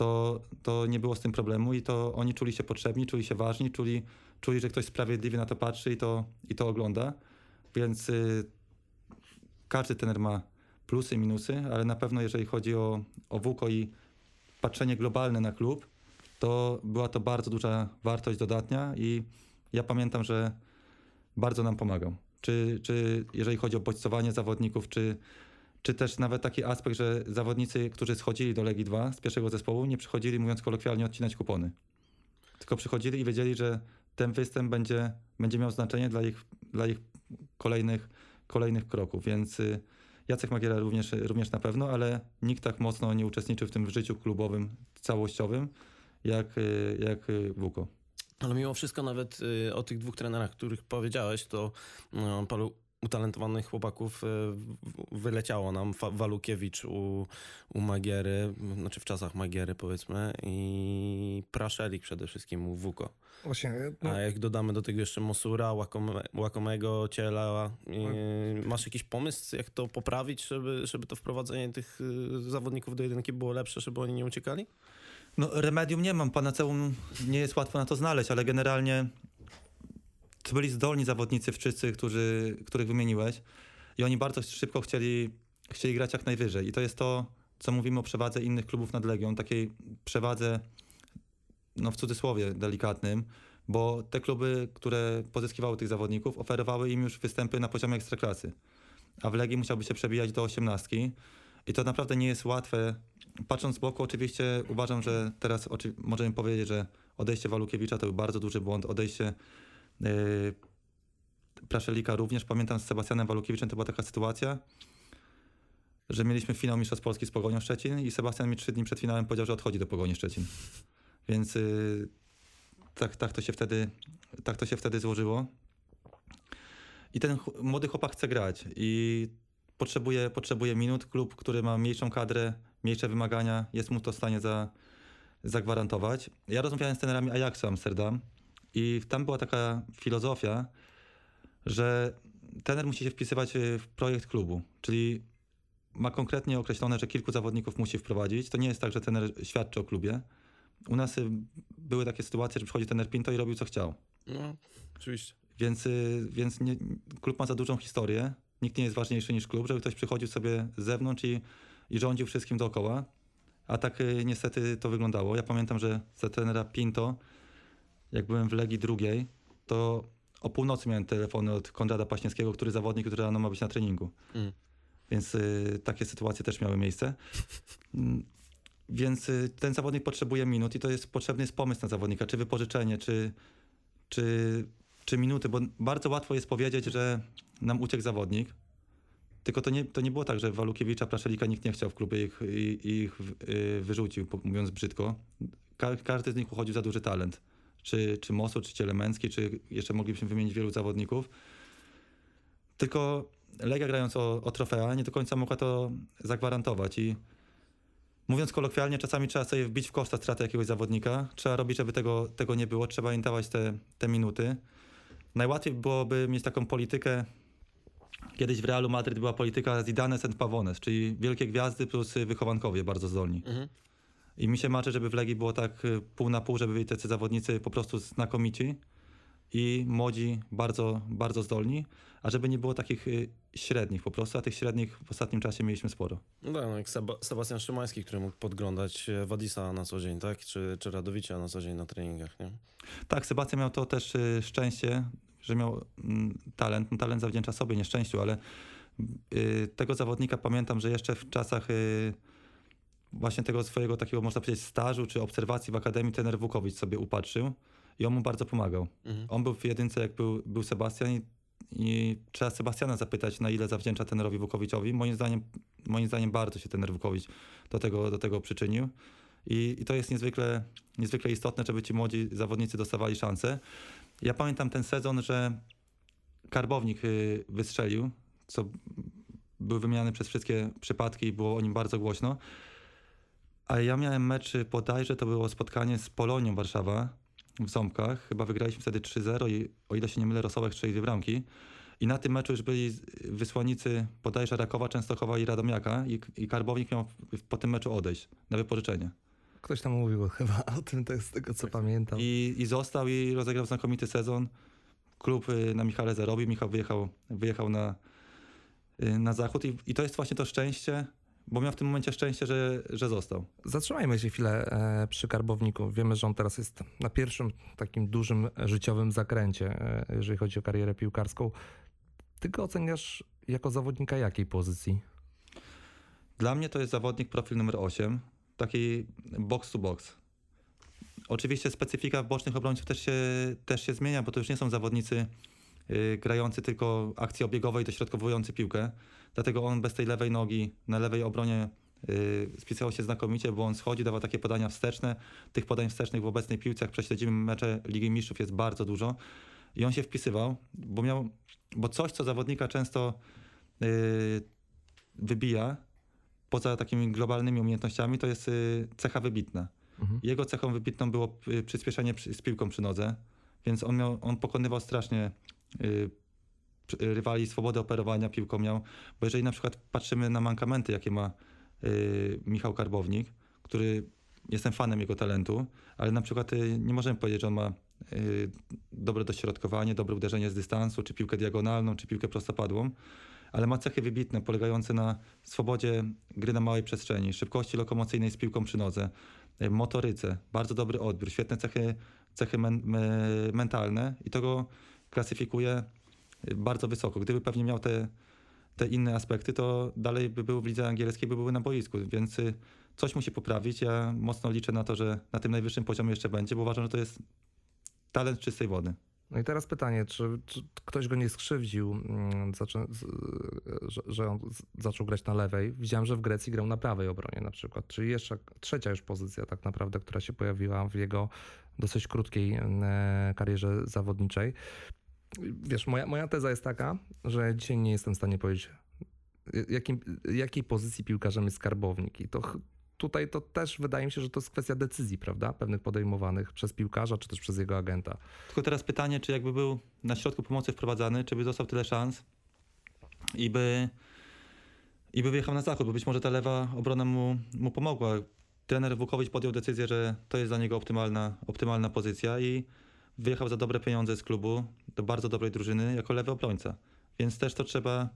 to, to nie było z tym problemu i to oni czuli się potrzebni, czuli się ważni, czuli, czuli że ktoś sprawiedliwie na to patrzy i to, i to ogląda. Więc y, każdy trener ma plusy i minusy, ale na pewno jeżeli chodzi o, o WUKO i patrzenie globalne na klub, to była to bardzo duża wartość dodatnia i ja pamiętam, że bardzo nam pomagał. Czy, czy jeżeli chodzi o bodźcowanie zawodników, czy czy też nawet taki aspekt, że zawodnicy, którzy schodzili do Legii 2 z pierwszego zespołu, nie przychodzili, mówiąc kolokwialnie, odcinać kupony. Tylko przychodzili i wiedzieli, że ten występ będzie, będzie miał znaczenie dla ich, dla ich kolejnych, kolejnych kroków, więc y, Jacek Magiera również, również na pewno, ale nikt tak mocno nie uczestniczył w tym życiu klubowym całościowym jak, y, jak y, Wuko. Ale mimo wszystko nawet y, o tych dwóch trenerach, których powiedziałeś, to y, paru utalentowanych chłopaków w- wyleciało nam. Walukiewicz u, u Magiery, znaczy w czasach Magiery powiedzmy i Praszelik przede wszystkim u Wuko. Właśnie, no, A jak dodamy do tego jeszcze Mosura, Łakome, Łakomego, Ciela, y, masz jakiś pomysł, jak to poprawić, żeby, żeby to wprowadzenie tych zawodników do jedynki było lepsze, żeby oni nie uciekali? No, remedium nie mam, panaceum nie jest łatwo na to znaleźć, ale generalnie to byli zdolni zawodnicy wszyscy, którzy, których wymieniłeś. I oni bardzo szybko chcieli, chcieli grać jak najwyżej. I to jest to, co mówimy o przewadze innych klubów nad Legią, takiej przewadze, no w cudzysłowie delikatnym, bo te kluby, które pozyskiwały tych zawodników, oferowały im już występy na poziomie ekstraklasy, a w Legii musiałby się przebijać do osiemnastki. I to naprawdę nie jest łatwe. Patrząc z boku, oczywiście uważam, że teraz możemy powiedzieć, że odejście Walukiewicza to był bardzo duży błąd, odejście Praszelika również. Pamiętam z Sebastianem Walukiewiczem to była taka sytuacja, że mieliśmy finał Mistrzostw Polski z Pogonią Szczecin i Sebastian mi trzy dni przed finałem powiedział, że odchodzi do Pogoni Szczecin. Więc yy, tak, tak, to się wtedy, tak to się wtedy złożyło. I ten ch- młody chłopak chce grać i potrzebuje, potrzebuje minut. Klub, który ma mniejszą kadrę, mniejsze wymagania, jest mu to w stanie za, zagwarantować. Ja rozmawiałem z trenerami Ajaxu Amsterdam i tam była taka filozofia, że trener musi się wpisywać y, w projekt klubu, czyli ma konkretnie określone, że kilku zawodników musi wprowadzić. To nie jest tak, że trener świadczy o klubie. U nas y, były takie sytuacje, że przychodzi trener Pinto i robił co chciał. No, oczywiście. Więc, y, więc nie, klub ma za dużą historię. Nikt nie jest ważniejszy niż klub, żeby ktoś przychodził sobie z zewnątrz i, i rządził wszystkim dookoła. A tak niestety to wyglądało. Ja pamiętam, że za trenera Pinto, jak byłem w Legii drugiej, to o północy miałem telefony od Konrada Paśniewskiego, który zawodnik, który rano ma być na treningu. Mm. Więc y, takie sytuacje też miały miejsce. Mm, Więc y, ten zawodnik potrzebuje minut i to jest potrzebny jest pomysł na zawodnika, czy wypożyczenie, czy, czy, czy minuty, bo bardzo łatwo jest powiedzieć, że nam uciekł zawodnik. Tylko to nie, to nie było tak, że Walukiewicza, Praszelika nikt nie chciał w klubie ich, i- ich y, wyrzucił, mówiąc brzydko. Ka każdy z nich uchodził za duży talent. Czy, czy Mosu, czy Cielemęcki, czy jeszcze moglibyśmy wymienić wielu zawodników. Tylko Legia grając o, o trofea nie do końca mogła to zagwarantować i mówiąc kolokwialnie, czasami trzeba sobie wbić w koszta stratę jakiegoś zawodnika. Trzeba robić, żeby tego, tego nie było. Trzeba im dawać te, te minuty. Najłatwiej byłoby mieć taką politykę. Kiedyś w Realu Madryt była polityka Zidane and Pavones, czyli wielkie gwiazdy plus wychowankowie bardzo zdolni. Mhm. I mi się marzy, żeby w Legii było tak y, pół na pół, żeby byli tacy zawodnicy po prostu znakomici i młodzi, bardzo, bardzo zdolni, a żeby nie było takich y, średnich po prostu, a tych średnich w ostatnim czasie mieliśmy sporo. No tak, no jak Seba, Sebastian Szymański, który mógł podglądać e, Wadisa na co dzień, tak? Czy, czy Radowicza na co dzień na treningach, nie? Tak, Sebastian miał to też y, szczęście, że miał mm, talent. No, talent zawdzięcza sobie, nieszczęściu, ale y, tego zawodnika pamiętam, że jeszcze w czasach y, właśnie tego swojego takiego, można powiedzieć, stażu czy obserwacji w Akademii trener Wukowicz sobie upatrzył i on mu bardzo pomagał. Mhm. On był w jedynce, jak był, był Sebastian i, i trzeba Sebastiana zapytać, na ile zawdzięcza trenerowi Wukowiczowi. Moim zdaniem, moim zdaniem bardzo się trener Wukowicz do tego, do tego przyczynił. I, I to jest niezwykle, niezwykle istotne, żeby ci młodzi zawodnicy dostawali szansę. Ja pamiętam ten sezon, że Karbownik y, wystrzelił, co był wymieniany przez wszystkie przypadki i było o nim bardzo głośno. A ja miałem mecz bodajże, to było spotkanie z Polonią Warszawa w Ząbkach. Chyba wygraliśmy wtedy 3-0 i o ile się nie mylę, Rosołek strzelił dwie bramki. I na tym meczu już byli wysłannicy bodajże Rakowa, Częstochowa i Radomiaka i, i Karbownik miał po tym meczu odejść na wypożyczenie. ktoś tam mówił chyba o tym, tak z tego co pamiętam. I, I został i rozegrał znakomity sezon. Klub y, na Michale zarobił, Michał wyjechał, wyjechał na, y, na zachód i, i to jest właśnie to szczęście, bo miał w tym momencie szczęście, że, że został. Zatrzymajmy się chwilę e, przy Karbowniku. Wiemy, że on teraz jest na pierwszym takim dużym życiowym zakręcie, e, jeżeli chodzi o karierę piłkarską. Ty go oceniasz jako zawodnika jakiej pozycji? Dla mnie to jest zawodnik profil numer 8, taki box to box. Oczywiście specyfika bocznych obrońców też się, też się zmienia, bo to już nie są zawodnicy y, grający tylko akcji obiegowej, dośrodkowujący piłkę. Dlatego on bez tej lewej nogi na lewej obronie y, spisywał się znakomicie, bo on schodzi, dawał takie podania wsteczne. Tych podań wstecznych w obecnej piłce, jak prześledzimy mecze Ligi Mistrzów, jest bardzo dużo. I on się wpisywał, bo miał, bo coś, co zawodnika często y, wybija, poza takimi globalnymi umiejętnościami, to jest y, cecha wybitna. Mhm. Jego cechą wybitną było y, przyspieszenie przy, z piłką przy nodze, więc on, miał, on pokonywał strasznie y, rywali, swobodę operowania piłką miał, bo jeżeli na przykład patrzymy na mankamenty, jakie ma y, Michał Karbownik, który jestem fanem jego talentu, ale na przykład y, nie możemy powiedzieć, że on ma y, dobre dośrodkowanie, dobre uderzenie z dystansu, czy piłkę diagonalną, czy piłkę prostopadłą, ale ma cechy wybitne polegające na swobodzie gry na małej przestrzeni, szybkości lokomocyjnej z piłką przy nodze, motoryce, bardzo dobry odbiór, świetne cechy, cechy men, me, mentalne i to go klasyfikuje bardzo wysoko. Gdyby pewnie miał te, te inne aspekty, to dalej by był w lidze angielskiej, by były na boisku, więc y, coś musi poprawić. Ja mocno liczę na to, że na tym najwyższym poziomie jeszcze będzie, bo uważam, że to jest talent czystej wody. No i teraz pytanie, czy, czy ktoś go nie skrzywdził, mm, że, że on zaczął grać na lewej? Widziałem, że w Grecji grał na prawej obronie na przykład, czyli jeszcze trzecia już pozycja tak naprawdę, która się pojawiła w jego dosyć krótkiej e, karierze zawodniczej. Wiesz, moja, moja teza jest taka, że dzisiaj nie jestem w stanie powiedzieć, jakim, jakiej pozycji piłkarzem jest skarbownik. I to tutaj to też wydaje mi się, że to jest kwestia decyzji, prawda? Pewnych podejmowanych przez piłkarza, czy też przez jego agenta. Tylko teraz pytanie, czy jakby był na środku pomocy wprowadzany, czy by dostał tyle szans i by, i by wyjechał na zachód, bo być może ta lewa obrona mu, mu pomogła. Trener Wukowicz podjął decyzję, że to jest dla niego optymalna, optymalna pozycja i wyjechał za dobre pieniądze z klubu do bardzo dobrej drużyny jako lewy obrońca. Więc też to trzeba,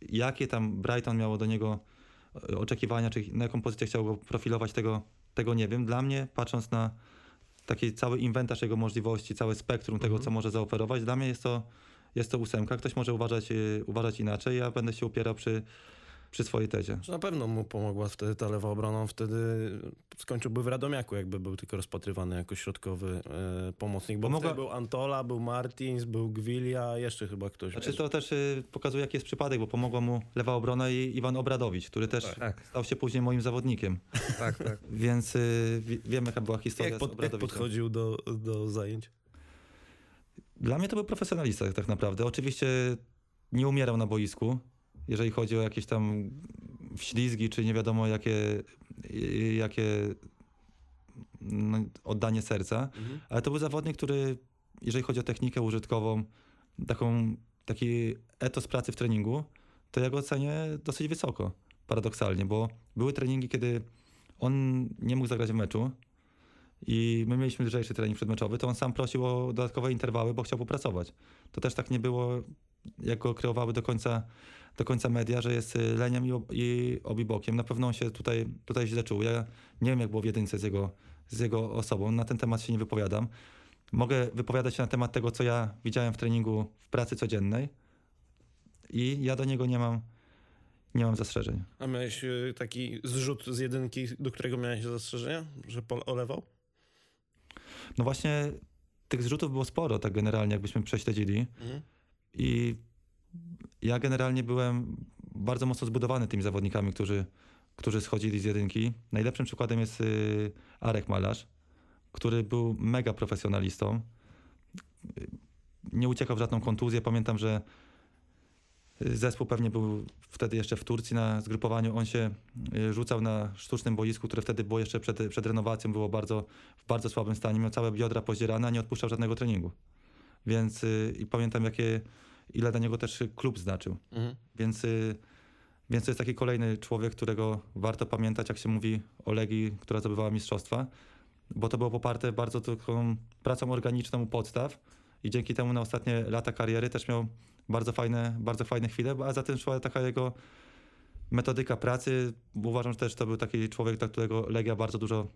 jakie tam Brighton miało do niego e, oczekiwania, czy na jaką pozycję chciał go profilować, tego, tego nie wiem. Dla mnie, patrząc na taki cały inwentarz jego możliwości, całe spektrum tego, Mhm. co może zaoferować. Dla mnie jest to, jest to ósemka. Ktoś może uważać, y, uważać inaczej. Ja będę się upierał przy, przy swojej tezie. Na pewno mu pomogła wtedy ta lewa obrona. On wtedy skończyłby w Radomiaku, jakby był tylko rozpatrywany jako środkowy e, pomocnik. Bo Pomogła- wtedy był Antola, był Martins, był Gwilia, jeszcze chyba ktoś. Znaczy to też y, pokazuje, jaki jest przypadek, bo pomogła mu lewa obrona i Iwan Obradowicz, który też Tak. stał się później moim zawodnikiem. Tak, tak. Więc y, wi- wiem, jaka była historia jak, z pod, jak podchodził do, do zajęć? Dla mnie to był profesjonalista tak naprawdę. Oczywiście nie umierał na boisku, jeżeli chodzi o jakieś tam ślizgi, czy nie wiadomo jakie, jakie no, oddanie serca, ale to był zawodnik, który jeżeli chodzi o technikę użytkową, taką, taki etos pracy w treningu, to ja go ocenię dosyć wysoko, paradoksalnie, bo były treningi, kiedy on nie mógł zagrać w meczu i my mieliśmy lżejszy trening przedmeczowy, to on sam prosił o dodatkowe interwały, bo chciał popracować. To też tak nie było, jak go kreowały do końca, do końca media, że jest y, leniem i, ob- i obibokiem. Na pewno on się tutaj, tutaj źle czuł. Ja nie wiem, jak było w jedynce z jego, z jego osobą. Na ten temat się nie wypowiadam. Mogę wypowiadać się na temat tego, co ja widziałem w treningu w pracy codziennej i ja do niego nie mam, nie mam zastrzeżeń. A miałeś e, taki zrzut z jedynki, do którego miałeś zastrzeżenia, że pol olewał? No właśnie tych zrzutów było sporo, tak generalnie, jakbyśmy prześledzili. Mhm. I ja generalnie byłem bardzo mocno zbudowany tymi zawodnikami, którzy, którzy schodzili z jedynki. Najlepszym przykładem jest y, Arek Malarz, który był mega profesjonalistą. Nie uciekał w żadną kontuzję. Pamiętam, że zespół pewnie był wtedy jeszcze w Turcji na zgrupowaniu. On się y, rzucał na sztucznym boisku, które wtedy było jeszcze przed, przed renowacją, było bardzo, w bardzo słabym stanie. Miał całe biodra pozdzierane, a nie odpuszczał żadnego treningu. Więc y, i pamiętam, jakie, ile dla niego też klub znaczył. Mhm. Więc, y, więc to jest taki kolejny człowiek, którego warto pamiętać, jak się mówi o Legii, która zdobywała mistrzostwa, bo to było poparte bardzo taką pracą organiczną u podstaw i dzięki temu na ostatnie lata kariery też miał bardzo fajne, bardzo fajne chwile, a za tym szła taka jego metodyka pracy. Uważam, że też to był taki człowiek, dla którego Legia bardzo dużo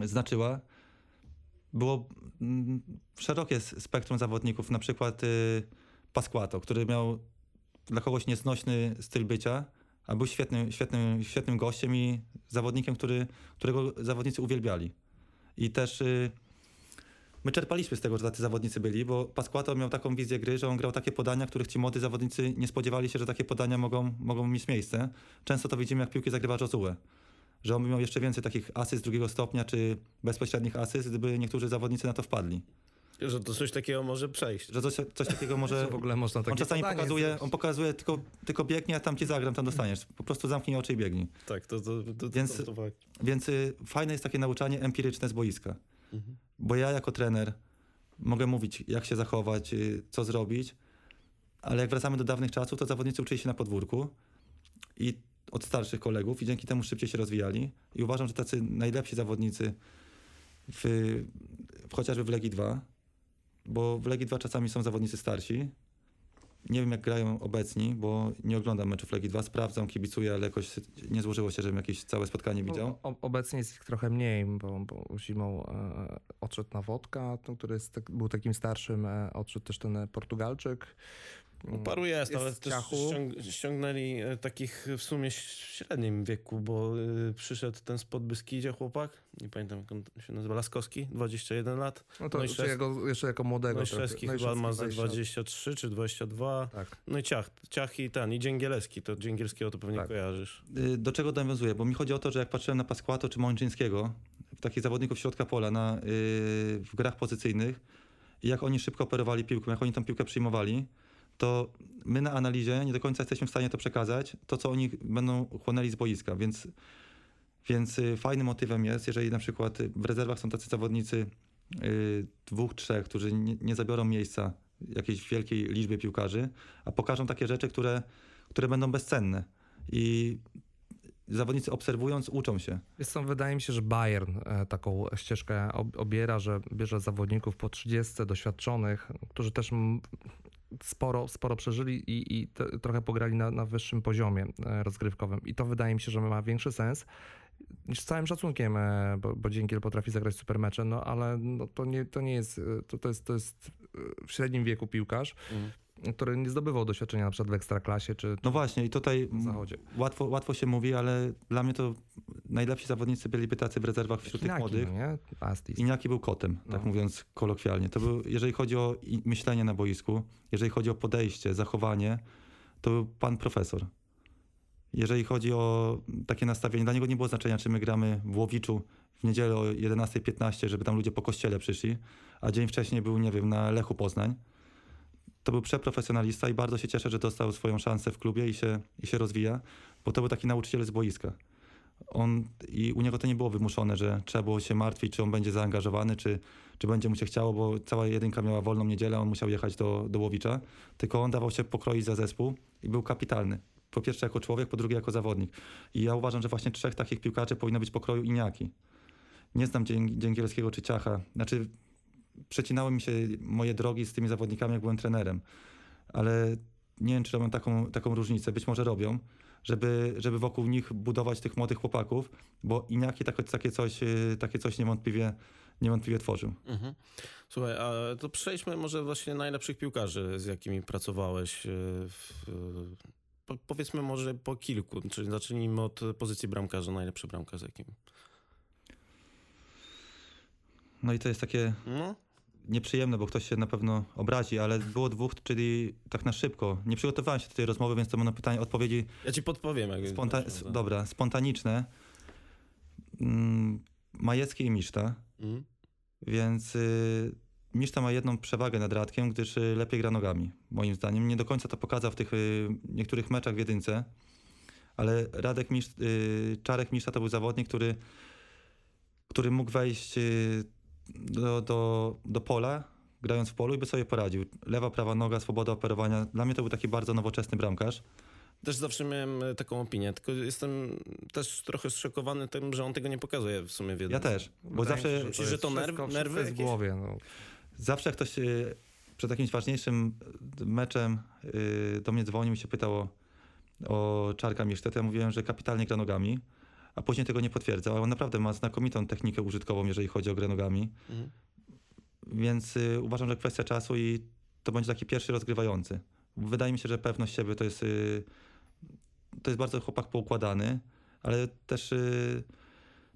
znaczyła. Było mm, szerokie spektrum zawodników, na przykład y, Pasquato, który miał dla kogoś nieznośny styl bycia, a był świetnym, świetnym, świetnym gościem i zawodnikiem, który, którego zawodnicy uwielbiali. I też y, my czerpaliśmy z tego, że tacy zawodnicy byli, bo Pasquato miał taką wizję gry, że on grał takie podania, których ci młodzi zawodnicy nie spodziewali się, że takie podania mogą, mogą mieć miejsce. Często to widzimy, jak piłki zagrywa Josue. Że on miał jeszcze więcej takich asyst drugiego stopnia, czy bezpośrednich asyst, gdyby niektórzy zawodnicy na to wpadli. Że to coś takiego może przejść. Że coś, coś takiego może... w ogóle można takie On czasami pokazuje, on pokazuje tylko, tylko biegnie, a tam ci zagram, tam dostaniesz. Po prostu zamknij oczy i biegnij. Tak, to, to, to, to, Więc- to, to fakt. Więc y, fajne jest takie nauczanie empiryczne z boiska. Mhm. Bo ja jako trener mogę mówić, jak się zachować, y, co zrobić, ale jak wracamy do dawnych czasów, to zawodnicy uczyli się na podwórku i od starszych kolegów i dzięki temu szybciej się rozwijali. I uważam, że tacy najlepsi zawodnicy w, w chociażby w Legii 2, bo w Legii 2 czasami są zawodnicy starsi. Nie wiem, jak grają obecni, bo nie oglądam meczów Legii 2, sprawdzam, kibicuję, ale jakoś nie złożyło się, żebym jakieś całe spotkanie widział. O, obecnie jest ich trochę mniej, bo, bo zimą e, odszedł na Wodka, który jest, tak, był takim starszym, e, odszedł też ten e, Portugalczyk. No, paru jest, Jest ale też ściąg, ściągnęli e, takich w sumie średnim wieku, bo y, przyszedł ten spod Beskidzie chłopak, nie pamiętam jak on się nazywa, Laskowski, 21 lat. No to No jeszcze, jego, jeszcze jako młodego. No i trochę. Szewski No i chyba ma ze 20. 23 czy 22. Tak. No i Ciach, Ciach i ten, i Dzięgielewski, to Dzięgielskiego to pewnie Tak. kojarzysz. Y, Do czego nawiązuję? Bo mi chodzi o to, że jak patrzyłem na Pasquato czy Mączyńskiego, takich zawodników środka pola na, y, w grach pozycyjnych jak oni szybko operowali piłką, jak oni tą piłkę przyjmowali, to my na analizie nie do końca jesteśmy w stanie to przekazać, to co oni będą chłonęli z boiska, więc, więc y, fajnym motywem jest, jeżeli na przykład w rezerwach są tacy zawodnicy y, dwóch, trzech, którzy nie, nie zabiorą miejsca jakiejś wielkiej liczbie piłkarzy, a pokażą takie rzeczy, które, które będą bezcenne. I zawodnicy obserwując uczą się. Wiesz co, wydaje mi się, że Bayern e, taką ścieżkę ob- obiera, że bierze zawodników po 30 doświadczonych, którzy też sporo, sporo przeżyli i, i te, trochę pograli na, na wyższym poziomie e, rozgrywkowym. I to wydaje mi się, że ma większy sens z całym szacunkiem, e, bo, bo Dziękiel potrafi zagrać super mecze, no ale no, to, nie, to nie jest, e, to, to jest, to jest w średnim wieku piłkarz, który nie zdobywał doświadczenia na przykład w Ekstraklasie czy No właśnie, i tutaj w Zachodzie. łatwo, łatwo się mówi, ale dla mnie to najlepsi zawodnicy byliby tacy w rezerwach wśród tych Inaki, młodych. no nie? Astis. Iniaki był kotem, tak No. mówiąc kolokwialnie. To był, jeżeli chodzi o myślenie na boisku, jeżeli chodzi o podejście, zachowanie, to był pan profesor. Jeżeli chodzi o takie nastawienie, dla niego nie było znaczenia, czy my gramy w Łowiczu w niedzielę o 11.15, żeby tam ludzie po kościele przyszli, a dzień wcześniej był, nie wiem, na Lechu Poznań. To był przeprofesjonalista i bardzo się cieszę, że dostał swoją szansę w klubie i się, i się rozwija, bo to był taki nauczyciel z boiska. On, I u niego to nie było wymuszone, że trzeba było się martwić, czy on będzie zaangażowany, czy, czy będzie mu się chciało, bo cała jedynka miała wolną niedzielę, on musiał jechać do, do Łowicza, tylko on dawał się pokroić za zespół i był kapitalny. Po pierwsze jako człowiek, po drugie jako zawodnik. I ja uważam, że właśnie trzech takich piłkarzy powinno być pokroju Iniaki. Nie znam Dzięg- Dzięgielskiego czy Ciacha. Znaczy, przecinały mi się moje drogi z tymi zawodnikami, jak byłem trenerem. Ale nie wiem, czy robią taką, taką różnicę. Być może robią, żeby, żeby wokół nich budować tych młodych chłopaków, bo Iniaki takie, takie, coś, y, takie coś niewątpliwie, niewątpliwie tworzył. Mhm. Słuchaj, a to przejdźmy może właśnie najlepszych piłkarzy, z jakimi pracowałeś. e, W, po, powiedzmy może po kilku, czyli zacznijmy od pozycji bramkarza, najlepszy bramkarz z jakim. No i to jest takie No, nieprzyjemne, bo ktoś się na pewno obrazi, ale było dwóch, czyli tak na szybko. Nie przygotowałem się do tej rozmowy, więc to będą pytania, odpowiedzi ja ci podpowiem. Jak Sponta- tak. dobra, spontaniczne. Mm, Majecki i Miszta, Mhm. więc y, Miszta ma jedną przewagę nad Radkiem, gdyż y, lepiej gra nogami, moim zdaniem. Nie do końca to pokazał w tych y, niektórych meczach w jedynce, ale Radek Misz, y, Czarek Miszta to był zawodnik, który, który mógł wejść y, do, do, do pola, grając w polu i by sobie poradził. Lewa, prawa noga, swoboda operowania. Dla mnie to był taki bardzo nowoczesny bramkarz. Też zawsze miałem e, taką opinię, tylko jestem też trochę zszokowany tym, że on tego nie pokazuje w sumie w Ja jedynce. też, bo Wydaje mi się, zawsze... że Myślisz, że to nerw- wszystko- nerwy wszystko w głowie. No. Zawsze jak ktoś y, przed jakimś ważniejszym y, meczem do mnie dzwonił i się pytał o, o Czarka Misztę, to ja mówiłem, że kapitalnie gra nogami, a później tego nie potwierdzał. Ale on naprawdę ma znakomitą technikę użytkową, jeżeli chodzi o grę nogami, Mhm. więc y, uważam, że kwestia czasu i to będzie taki pierwszy rozgrywający. Wydaje mi się, że pewność siebie to jest, y, to jest bardzo chłopak poukładany, ale też y,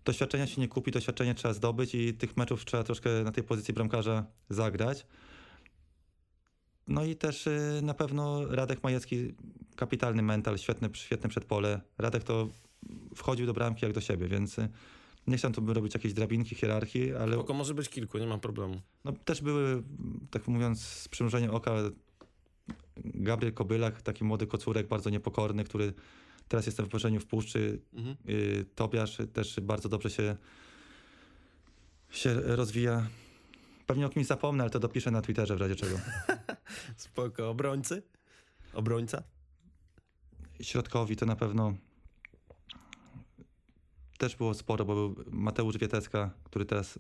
doświadczenia się nie kupi, doświadczenie trzeba zdobyć i tych meczów trzeba troszkę na tej pozycji bramkarza zagrać. No i też y, na pewno Radek Majecki, kapitalny mental, świetne, świetne przedpole. Radek to wchodził do bramki jak do siebie, więc y, nie chciałem tu robić jakiejś drabinki, hierarchii, ale Spoko, może być kilku, nie ma problemu. no, też były, tak mówiąc, z przymrużeniem oka Gabriel Kobylak, taki młody kocurek, bardzo niepokorny, który teraz jest na wypożyczeniu w Puszczy. Mhm. Y, Tobiasz też bardzo dobrze się, się rozwija. Pewnie o kimś zapomnę, ale to dopiszę na Twitterze w razie czego. Spoko. Obrońcy? Obrońca? Środkowi to na pewno też było sporo, bo był Mateusz Wietecka, który teraz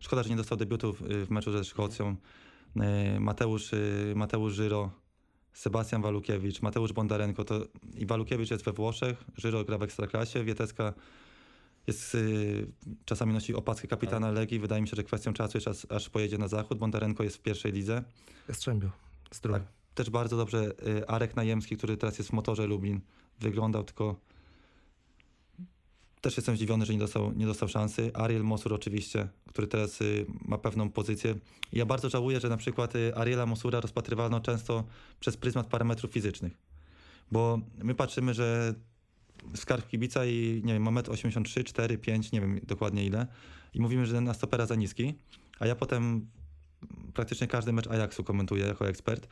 szkoda, że nie dostał debiutu w, w meczu ze Szkocją. Y, Mateusz, y, Mateusz Żyro, Sebastian Walukiewicz, Mateusz Bondarenko to i Walukiewicz jest we Włoszech, Żyro gra w Ekstraklasie, Wietecka jest, y, czasami nosi opaskę kapitana Legii. Wydaje mi się, że kwestią czasu jest aż, aż pojedzie na zachód. Bondarenko jest w pierwszej lidze. Jastrzębiu. Zdrowie. Tak. Też bardzo dobrze y, Arek Najemski, który teraz jest w motorze Lublin, wyglądał, tylko też jestem zdziwiony, że nie dostał, nie dostał szansy. Ariel Mosur oczywiście, który teraz y, ma pewną pozycję. Ja bardzo żałuję, że na przykład y, Ariela Mosura rozpatrywano często przez pryzmat parametrów fizycznych. Bo my patrzymy, że skarb kibica i nie wiem, ma 1,83 4, 5, nie wiem dokładnie ile i mówimy, że na stopera za niski, a ja potem praktycznie każdy mecz Ajaxu komentuję jako ekspert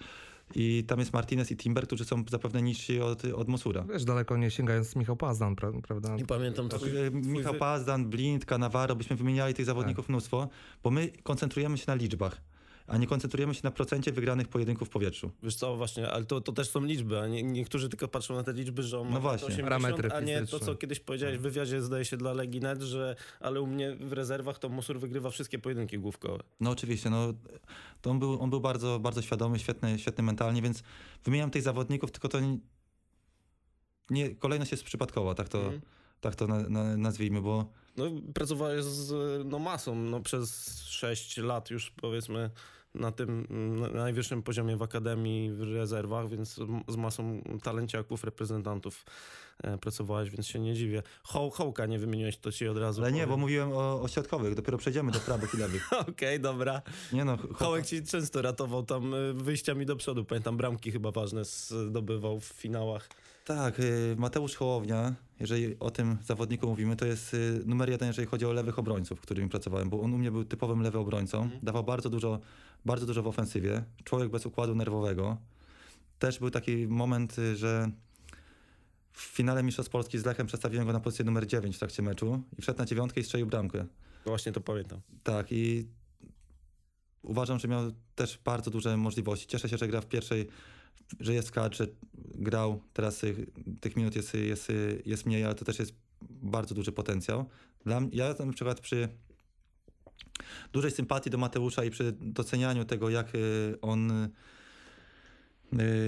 i tam jest Martinez i Timber, którzy są zapewne niżsi od, od Mosura. Wiesz, daleko nie sięgając Michał Pazdan, pra- prawda? Nie pamiętam Tak, twój, twój Michał Pazdan, Blind, Cannavaro, byśmy wymieniali tych zawodników mnóstwo, bo my koncentrujemy się na liczbach, a nie koncentrujemy się na procencie wygranych pojedynków w powietrzu. Wiesz co, właśnie, ale to, to też są liczby, a nie, niektórzy tylko patrzą na te liczby, że on ma No właśnie. 80, Parametry a nie to, co kiedyś powiedziałeś w wywiadzie, zdaje się, dla Legii Net, że ale u mnie w rezerwach to Mosur wygrywa wszystkie pojedynki główkowe. No oczywiście, no, to on był, on był bardzo, bardzo świadomy, świetny, świetny mentalnie, więc wymieniam tych zawodników, tylko to nie, nie kolejność jest przypadkowa, tak to, Mhm. tak to na, na, nazwijmy, bo No, pracowałeś z no, masą no, przez 6 lat już powiedzmy na tym na najwyższym poziomie w akademii, w rezerwach, więc z masą talenciaków, reprezentantów e, pracowałeś, więc się nie dziwię. Ho, hołka nie wymieniłeś, to ci od razu ale nie, bo powiem. mówiłem o, o środkowych, dopiero przejdziemy do prawych i lewych. Okej, dobra. Nie no, Hołek ci często ratował tam e, wyjściami do przodu. Pamiętam, bramki chyba ważne zdobywał w finałach. Tak, y, Mateusz Hołownia, jeżeli o tym zawodniku mówimy, to jest numer jeden, jeżeli chodzi o lewych obrońców, którymi pracowałem, bo on u mnie był typowym lewym obrońcą, dawał bardzo dużo, bardzo dużo w ofensywie, człowiek bez układu nerwowego. Też był taki moment, że w finale Mistrzostw Polski z Lechem przedstawiłem go na pozycję numer 9 w trakcie meczu i wszedł na dziewiątkę i strzelił bramkę. Właśnie to pamiętam. Tak i uważam, że miał też bardzo duże możliwości. Cieszę się, że gra w pierwszej, że jest w kadrze, grał. Teraz tych minut jest, jest, jest mniej, ale to też jest bardzo duży potencjał. Dla mnie, ja na przykład przy dużej sympatii do Mateusza i przy docenianiu tego, jak y, on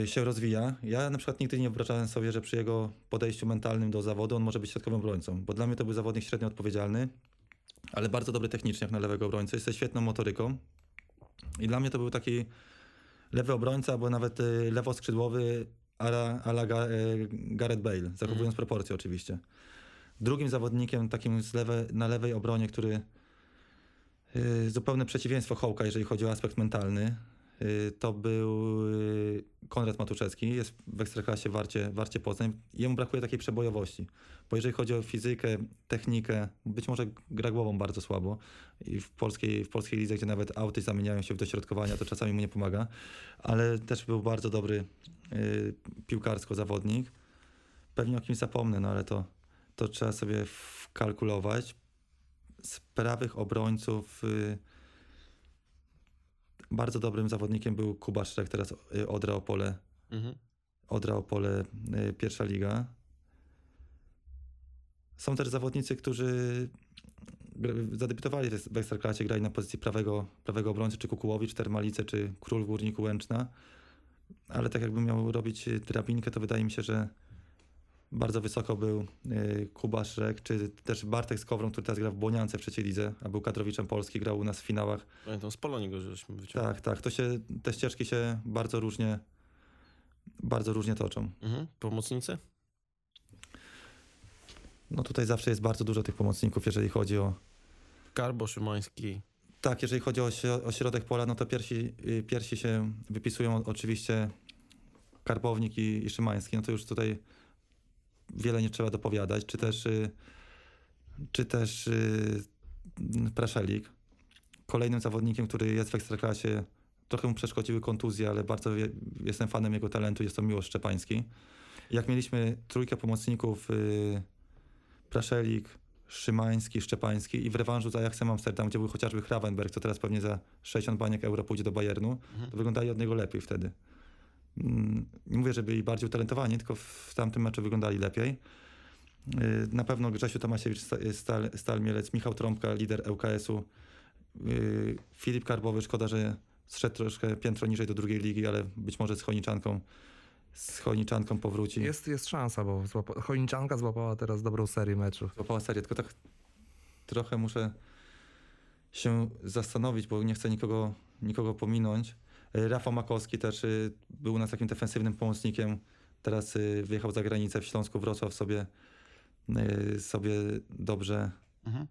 się rozwija. Ja na przykład nigdy nie wyobrażałem sobie, że przy jego podejściu mentalnym do zawodu on może być środkowym obrońcą, bo dla mnie to był zawodnik średnio odpowiedzialny, ale bardzo dobry technicznie jak na lewego obrońcę, jest ze świetną motoryką. I dla mnie to był taki lewy obrońca, albo nawet y, lewoskrzydłowy ala, ala y, Gareth Bale, zachowując proporcje oczywiście. Drugim zawodnikiem takim lewe, na lewej obronie, który y, zupełne przeciwieństwo Hołka, jeżeli chodzi o aspekt mentalny, y, to był y, Konrad Matuszewski, jest w Ekstraklasie Warcie, Warcie Poznań. Jemu brakuje takiej przebojowości, bo jeżeli chodzi o fizykę, technikę, być może gra głową bardzo słabo i w polskiej, w polskiej lidze, gdzie nawet auty zamieniają się w dośrodkowania, to czasami mu nie pomaga, ale też był bardzo dobry y, piłkarsko zawodnik. Pewnie o kimś zapomnę, no ale to, to trzeba sobie wkalkulować. Z prawych obrońców y, bardzo dobrym zawodnikiem był Kuba Szrek, teraz y, Odra Opole, Mhm. Odra Opole, y, pierwsza liga. Są też zawodnicy, którzy zadebiutowali w Ekstraklasie, grali na pozycji prawego, prawego obrońcy, czy Kukułowicz, Termalice, czy Król Górniku Łęczna. Ale tak jakbym miał robić drabinkę, to wydaje mi się, że bardzo wysoko był y, Kuba Szrek, czy też Bartek Skowron, który teraz gra w Błoniance w trzeciej lidze, a był kadrowiczem Polski, grał u nas w finałach. Pamiętam, z Polonii go żeśmy wyciągnęli. Tak, tak. To się, te ścieżki się bardzo różnie, bardzo różnie toczą. Mhm. Pomocnicy? No tutaj zawsze jest bardzo dużo tych pomocników, jeżeli chodzi o... Karbo, Szymański. Tak, jeżeli chodzi o, o środek pola, no to pierwsi, y, pierwsi się wypisują oczywiście Karbownik i, i Szymański. No to już tutaj wiele nie trzeba dopowiadać. Czy też, y, czy też y, Praszelik. Kolejnym zawodnikiem, który jest w Ekstraklasie, trochę mu przeszkodziły kontuzje, ale bardzo jestem fanem jego talentu, jest to Miłosz Szczepański. Jak mieliśmy trójkę pomocników y, Praszelik, Szymański, Szczepański i w rewanżu z Ajaxem Amsterdam, gdzie był chociażby Hravenberg, co teraz pewnie za 60 baniek euro pójdzie do Bayernu, to wyglądali od niego lepiej wtedy. Mm, Nie mówię, że byli bardziej utalentowani, tylko w tamtym meczu wyglądali lepiej. Yy, Na pewno Grzesiu Tomasiewicz, Sta- Stal, Stal Mielec, Michał Trąbka, lider ŁKS-u, yy, Filip Karbowy, szkoda, że zszedł troszkę piętro niżej do drugiej ligi, ale być może z Chojniczanką, z Chojniczanką powróci. Jest, jest szansa, bo złapa... Chojniczanka złapała teraz dobrą serię meczów. Złapała serię, tylko tak trochę muszę się zastanowić, bo nie chcę nikogo, nikogo pominąć. Rafał Makowski też y, był u nas takim defensywnym pomocnikiem. Teraz y, wyjechał za granicę w Śląsku, Wrocław sobie, y, sobie dobrze, Mhm.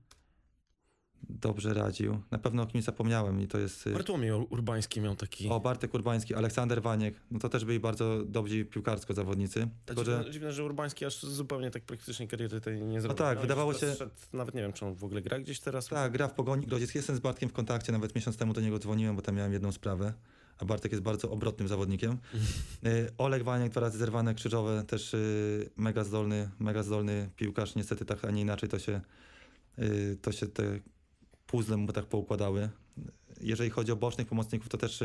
dobrze radził. Na pewno o kimś zapomniałem i to jest... Bartłomiej Urbański miał taki... O, Bartek Urbański, Aleksander Waniek. No to też byli bardzo dobrzy piłkarsko zawodnicy. Tylko, Dziwne, że dziwne, że Urbański aż zupełnie tak praktycznie kariery tej nie zrobił. tak, No, wydawało się- nawet nie wiem, czy on w ogóle gra gdzieś teraz. Tak, gra w Pogoni Grodziec. Jestem z Bartkiem w kontakcie, nawet miesiąc temu do niego dzwoniłem, bo tam miałem jedną sprawę. A Bartek jest bardzo obrotnym zawodnikiem. Y, Oleg Waniek, dwa razy zerwane krzyżowe, też y, mega zdolny, mega zdolny piłkarz. Niestety tak, a nie inaczej to się, y, to się te puzzle mu tak poukładały. Jeżeli chodzi o bocznych pomocników, to też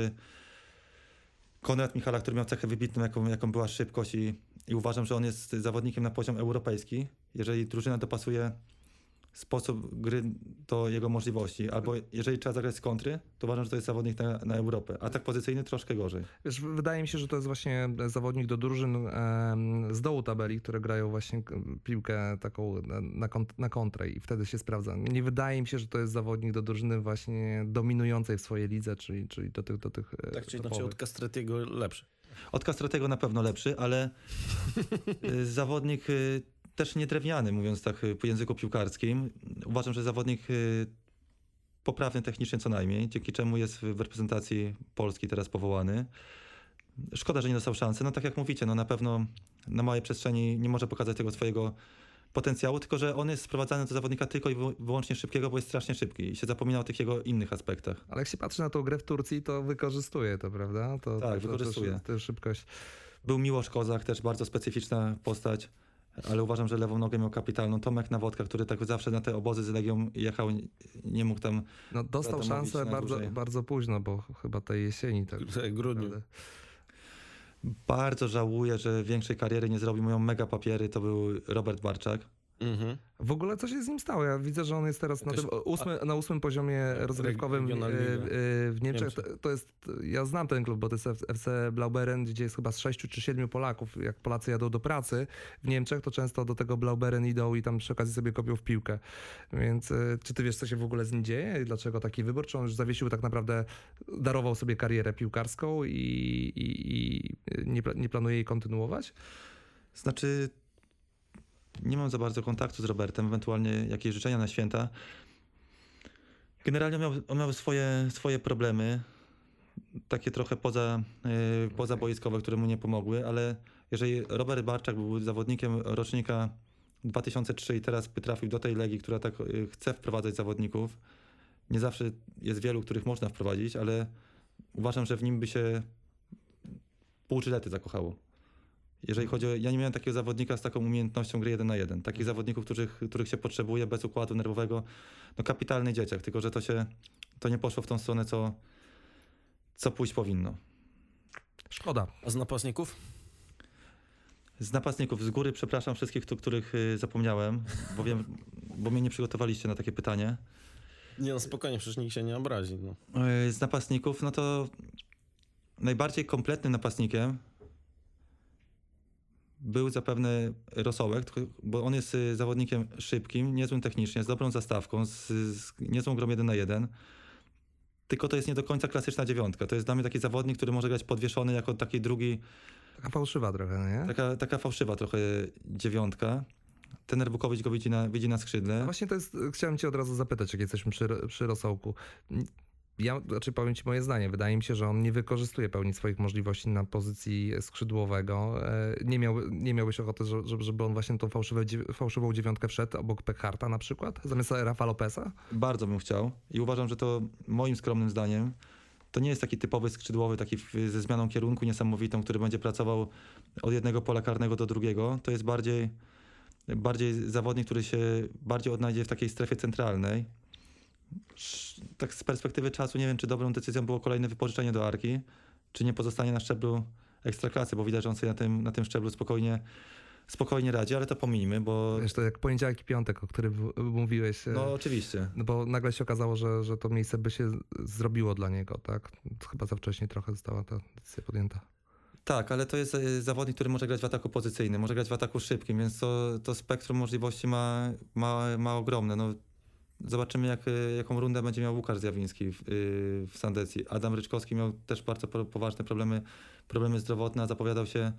Konrad Michala, który miał cechę wybitną, jaką, jaką była szybkość i, i uważam, że on jest zawodnikiem na poziom europejski. Jeżeli drużyna dopasuje sposób gry do jego możliwości, albo jeżeli trzeba zagrać z kontry, to uważam, że to jest zawodnik na, na Europę. A tak pozycyjny troszkę gorzej. Wiesz, wydaje mi się, że to jest właśnie zawodnik do drużyn z dołu tabeli, które grają właśnie piłkę taką na, kont- na kontrę i wtedy się sprawdza. Nie wydaje mi się, że to jest zawodnik do drużyny właśnie dominującej w swojej lidze, czyli, czyli do tych, do tych e, Tak czy inaczej od Castretiego lepszy. Od Castratego na pewno lepszy, ale y, zawodnik y, też nie drewniany, mówiąc tak y, po języku piłkarskim. Uważam, że zawodnik y, poprawny technicznie co najmniej, dzięki czemu jest w reprezentacji Polski teraz powołany. Szkoda, że nie dostał szansy. No tak jak mówicie, no na pewno na małej przestrzeni nie może pokazać tego swojego potencjału, tylko że on jest sprowadzany do zawodnika tylko i wy- wyłącznie szybkiego, bo jest strasznie szybki i się zapomina o tych jego innych aspektach. Ale jak się patrzy na tą grę w Turcji, to wykorzystuje to, prawda? To, Tak, to, wykorzystuje. To szybkość. Był Miłosz Kozak, też bardzo specyficzna postać, ale uważam, że lewą nogę miał kapitalną. Tomek Nawodka, który tak zawsze na te obozy z Legią jechał, nie- mógł tam... No, dostał szansę bardzo, dłużej. bardzo późno, bo chyba tej jesieni. Tak, W grudniu. naprawdę. Bardzo żałuję, że większej kariery nie zrobił. Mają mega papiery, to był Robert Barczak. Mhm. W ogóle co się z nim stało? Ja widzę, że on jest teraz na, tym ósmy, na ósmym poziomie rozgrywkowym e, liga. w Niemczech. To, to jest, ja znam ten klub, bo to jest FC Blauberen, gdzie jest chyba z sześciu czy siedmiu Polaków. Jak Polacy jadą do pracy w Niemczech, to często do tego Blauberen idą i tam przy okazji sobie kopią w piłkę. Więc e, czy ty wiesz, co się w ogóle z nim dzieje? i Dlaczego taki wybór? Czy on już zawiesił tak naprawdę, darował sobie karierę piłkarską i, i, i nie, pla- nie planuje jej kontynuować? Znaczy, nie mam za bardzo kontaktu z Robertem, ewentualnie jakieś życzenia na święta. Generalnie on miał, on miał swoje, swoje problemy, takie trochę poza, yy, pozaboiskowe, które mu nie pomogły, ale jeżeli Robert Barczak był zawodnikiem rocznika 2003 i teraz by trafił do tej legii, która tak yy, chce wprowadzać zawodników, nie zawsze jest wielu, których można wprowadzić, ale uważam, że w nim by się pół Gillety zakochało. Jeżeli chodzi o. Ja nie miałem takiego zawodnika z taką umiejętnością gry 1 na 1. Takich zawodników, których, których się potrzebuje bez układu nerwowego. No kapitalny dzieciak, tylko że to się. To nie poszło w tą stronę, co, co pójść powinno. Szkoda. A z napastników? Z napastników z góry przepraszam wszystkich, tu, których y, zapomniałem, bo wiem, bo mnie nie przygotowaliście na takie pytanie. Nie no, spokojnie, przecież nikt się nie obrazi. No. Y, Z napastników, no to najbardziej kompletnym napastnikiem był zapewne Rosołek, bo on jest y, zawodnikiem szybkim, niezłym technicznie, z dobrą zastawką, z, z niezłą grą 1 na 1. Tylko to jest nie do końca klasyczna dziewiątka. To jest dla mnie taki zawodnik, który może grać podwieszony jako taki drugi, Taka fałszywa trochę, nie? taka, taka fałszywa trochę dziewiątka. trener Bukowicz go widzi na, widzi na skrzydle. No właśnie to jest, chciałem cię od razu zapytać, jak jesteśmy przy, przy Rosołku. Ja, znaczy powiem ci moje zdanie, wydaje mi się, że on nie wykorzystuje pełni swoich możliwości na pozycji skrzydłowego. E, Nie, miał, nie miałbyś ochoty, że- żeby, on właśnie tą fałszywe, fałszywą dziewiątkę wszedł obok Pekharta na przykład, zamiast Rafa Lopesa? Bardzo bym chciał i uważam, że to moim skromnym zdaniem to nie jest taki typowy skrzydłowy, taki ze zmianą kierunku niesamowitą, który będzie pracował od jednego pola karnego do drugiego. To jest bardziej, bardziej zawodnik, który się bardziej odnajdzie w takiej strefie centralnej. Tak z perspektywy czasu nie wiem, czy dobrą decyzją było kolejne wypożyczenie do Arki, czy nie pozostanie na szczeblu ekstraklasy, bo widać, że on sobie na tym, na tym szczeblu spokojnie, spokojnie radzi, ale to pominijmy, bo Wiesz, to jak poniedziałek i piątek, o którym mówiłeś. e, no oczywiście. No bo nagle się okazało, że, że to miejsce by się zrobiło dla niego, tak? Chyba za wcześnie trochę została ta decyzja podjęta. Tak, ale to jest e, zawodnik, który może grać w ataku pozycyjnym, może grać w ataku szybkim, więc to, to spektrum możliwości ma, ma, ma ogromne. No, zobaczymy, jak, e, jaką rundę będzie miał Łukasz Zjawiński w, y, w Sandecji. Adam Ryczkowski miał też bardzo po- poważne problemy, problemy zdrowotne, a zapowiadał się,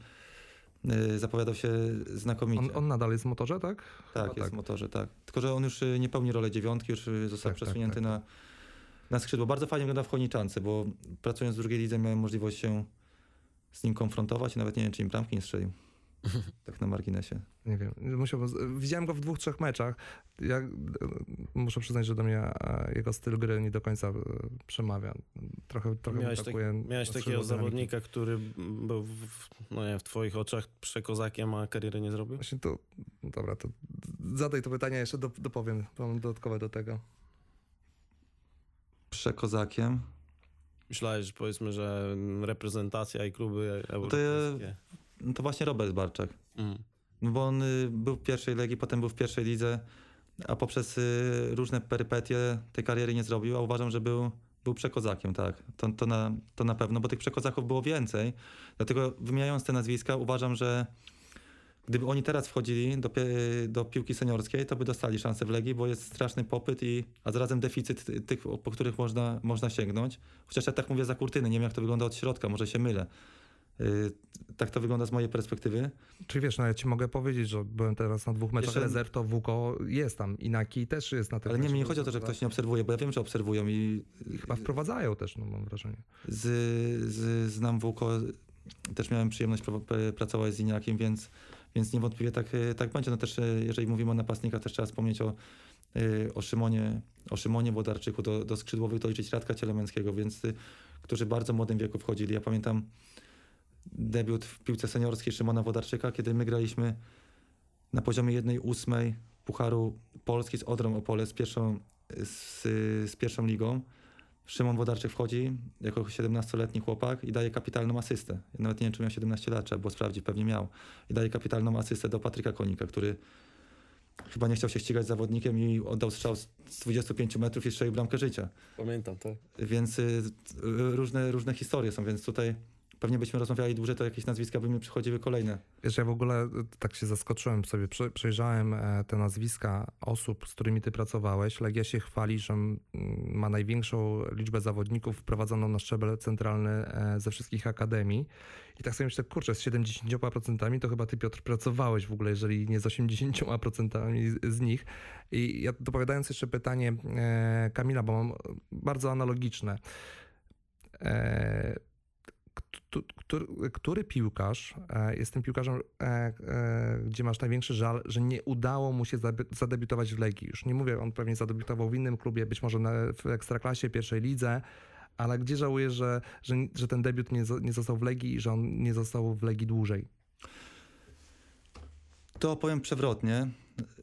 y, zapowiadał się znakomicie. On, on nadal jest w motorze, tak? tak, Chyba jest w motorze, tak. Tylko, że on już y, nie pełni rolę dziewiątki, już y, został Tak, tak, przesunięty tak, na, na skrzydło. Bardzo fajnie wygląda w Chojniczance, bo pracując w drugiej lidze miałem możliwość się z nim konfrontować i nawet nie wiem, czy im bramki nie strzelił. Tak na marginesie. Nie wiem. Musiałbym, widziałem go w dwóch, trzech meczach. Ja e, muszę przyznać, że do mnie jego styl gry nie do końca e, przemawia. Trochę, trochę Miałeś, mi tak, miałeś takiego zawodnika, który był w, no nie, w twoich oczach przekozakiem, a kariery nie zrobił? Właśnie to, dobra, to zadaj to pytanie, jeszcze do, dopowiem. Mam dodatkowe do tego. Przekozakiem. Myślałeś, że powiedzmy, że reprezentacja i kluby to europejskie. No to właśnie Robert Barczak. Mm. No bo on y, był w pierwszej Legii, potem był w pierwszej lidze, a poprzez y, różne perypetie tej kariery nie zrobił, a uważam, że był, był przekozakiem, tak. To, to, na, to na pewno, bo tych przekozaków było więcej. Dlatego wymieniając te nazwiska, uważam, że gdyby oni teraz wchodzili do, do piłki seniorskiej, to by dostali szansę w Legii, bo jest straszny popyt, i, a zarazem deficyt ty- tych, po których można, można sięgnąć. Chociaż ja tak mówię za kurtyny, nie wiem jak to wygląda od środka, może się mylę. Y, tak to wygląda z mojej perspektywy. Czyli wiesz, no ja ci mogę powiedzieć, że byłem teraz na dwóch meczach Jeszcze- rezerw, to Wuko jest tam. Inaki też jest na tym Ale nie, mi nie chodzi o to, że ktoś nie obserwuje, bo ja wiem, że obserwują i I chyba wprowadzają też, no mam wrażenie. z, z, znam Wuko, też miałem przyjemność pra- pra- pracować z Iniakiem, więc, więc niewątpliwie tak, tak będzie. No też, e, jeżeli mówimy o napastnikach, też trzeba wspomnieć o, e, o Szymonie, o Szymonie Włodarczyku, do, do skrzydłowych doliczyć Radka Cielemeńskiego, więc y, którzy w bardzo młodym wieku wchodzili. Ja pamiętam debiut w piłce seniorskiej Szymona Włodarczyka, kiedy my graliśmy na poziomie 1-8 Pucharu Polski z Odrą Opole z pierwszą, z, z pierwszą ligą. Szymon Wodarczyk wchodzi jako 17-letni chłopak i daje kapitalną asystę. Ja nawet nie wiem, czy miał 17 lat, trzeba było sprawdzić, pewnie miał. I daje kapitalną asystę do Patryka Konika, który chyba nie chciał się ścigać z zawodnikiem i oddał strzał z z 25 metrów i strzelił bramkę życia. Pamiętam, tak. Więc y, y, różne, różne historie są, więc tutaj pewnie byśmy rozmawiali dłużej, to jakieś nazwiska by mi przychodziły kolejne. Wiesz, ja w ogóle e, tak się zaskoczyłem sobie, prze- przejrzałem e, te nazwiska osób, z którymi ty pracowałeś. Legia się chwali, że ma największą liczbę zawodników wprowadzoną na szczebel centralny e, ze wszystkich akademii. I tak sobie myślę, kurczę, z 70% to chyba ty, Piotr, pracowałeś w ogóle, jeżeli nie z 80% z- nich. I ja dopowiadając jeszcze pytanie Kamila, bo mam bardzo analogiczne. Który, który piłkarz e, jest tym piłkarzem, e, e, gdzie masz największy żal, że nie udało mu się zadebiutować w Legii? Już nie mówię, on pewnie zadebiutował w innym klubie, być może w Ekstraklasie, pierwszej lidze, ale gdzie żałujesz, że, że, że ten debiut nie, nie został w Legii i że on nie został w Legii dłużej? To powiem przewrotnie,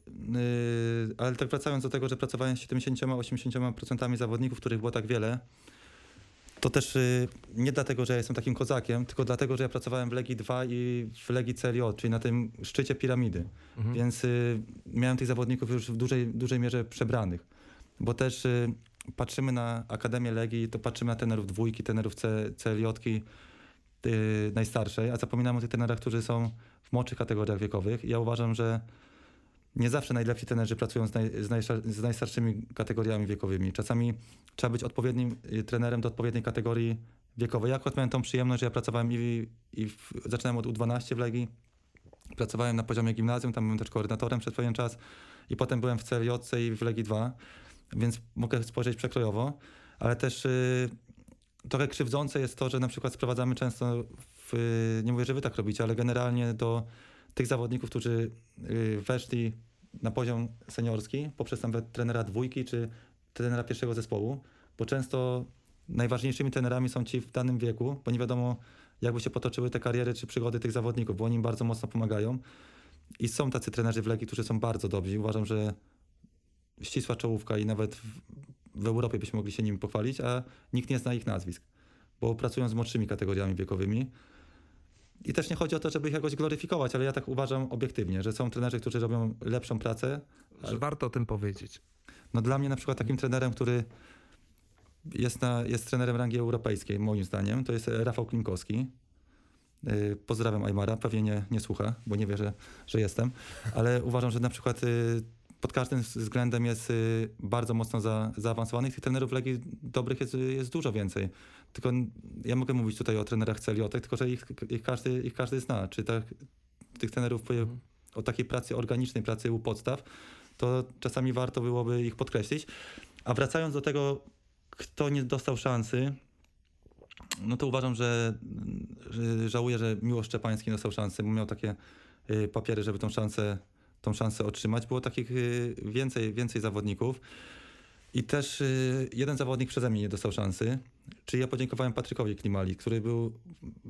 yy, ale tak wracając do tego, że pracowałem z 70-80% zawodników, których było tak wiele, to też yy, nie dlatego, że ja jestem takim kozakiem, tylko dlatego, że ja pracowałem w Legii 2 i w Legii CLJ, czyli na tym szczycie piramidy. Mhm. Więc y, miałem tych zawodników już w dużej, dużej mierze przebranych. Bo też y, patrzymy na Akademię Legii, to patrzymy na tenerów dwójki, tenerów C, CLJ-ki y, najstarszej, a zapominamy o tych tenerach, którzy są w młodszych kategoriach wiekowych. I ja uważam, że nie zawsze najlepsi trenerzy pracują z, naj, z, z najstarszymi kategoriami wiekowymi. Czasami trzeba być odpowiednim y, trenerem do odpowiedniej kategorii wiekowej. Ja akurat miałem tą przyjemność, że ja pracowałem i, i w, zaczynałem od U12 w Legii, Pracowałem na poziomie gimnazjum, tam byłem też koordynatorem przez pewien czas i potem byłem w CLJ i w Legii 2, więc mogę spojrzeć przekrojowo, ale też y, trochę krzywdzące jest to, że na przykład sprowadzamy często, w, nie mówię, że wy tak robicie, ale generalnie do tych zawodników, którzy y, weszli na poziom seniorski poprzez nawet trenera dwójki czy trenera pierwszego zespołu, bo często najważniejszymi trenerami są ci w danym wieku, bo nie wiadomo, jakby się potoczyły te kariery czy przygody tych zawodników, bo oni im bardzo mocno pomagają. I są tacy trenerzy w Legii, którzy są bardzo dobrzy. Uważam, że ścisła czołówka i nawet w, w Europie byśmy mogli się nimi pochwalić, a nikt nie zna ich nazwisk, bo pracują z młodszymi kategoriami wiekowymi. I też nie chodzi o to, żeby ich jakoś gloryfikować, ale ja tak uważam obiektywnie, że są trenerzy, którzy robią lepszą pracę. Że warto o tym powiedzieć. No dla mnie na przykład takim trenerem, który jest, na, jest trenerem rangi europejskiej, moim zdaniem, to jest Rafał Klinkowski. Yy, Pozdrawiam Aymara, pewnie nie, nie słucha, bo nie wie, że, że jestem, ale uważam, że na przykład yy, pod każdym względem jest yy, bardzo mocno za, zaawansowany. Tych trenerów Legii dobrych jest, jest dużo więcej. Tylko ja mogę mówić tutaj o trenerach celiotek, tylko że ich, ich, każdy, ich każdy zna. Czy tak, tych trenerów o takiej pracy organicznej, pracy u podstaw, to czasami warto byłoby ich podkreślić. A wracając do tego, kto nie dostał szansy, no to uważam, że, że żałuję, że Miłosz Szczepański dostał szansę, bo miał takie y, papiery, żeby tą szansę, tą szansę otrzymać. Było takich y, więcej, więcej zawodników. I też y, jeden zawodnik przeze mnie nie dostał szansy, czyli ja podziękowałem Patrykowi Klimali, który był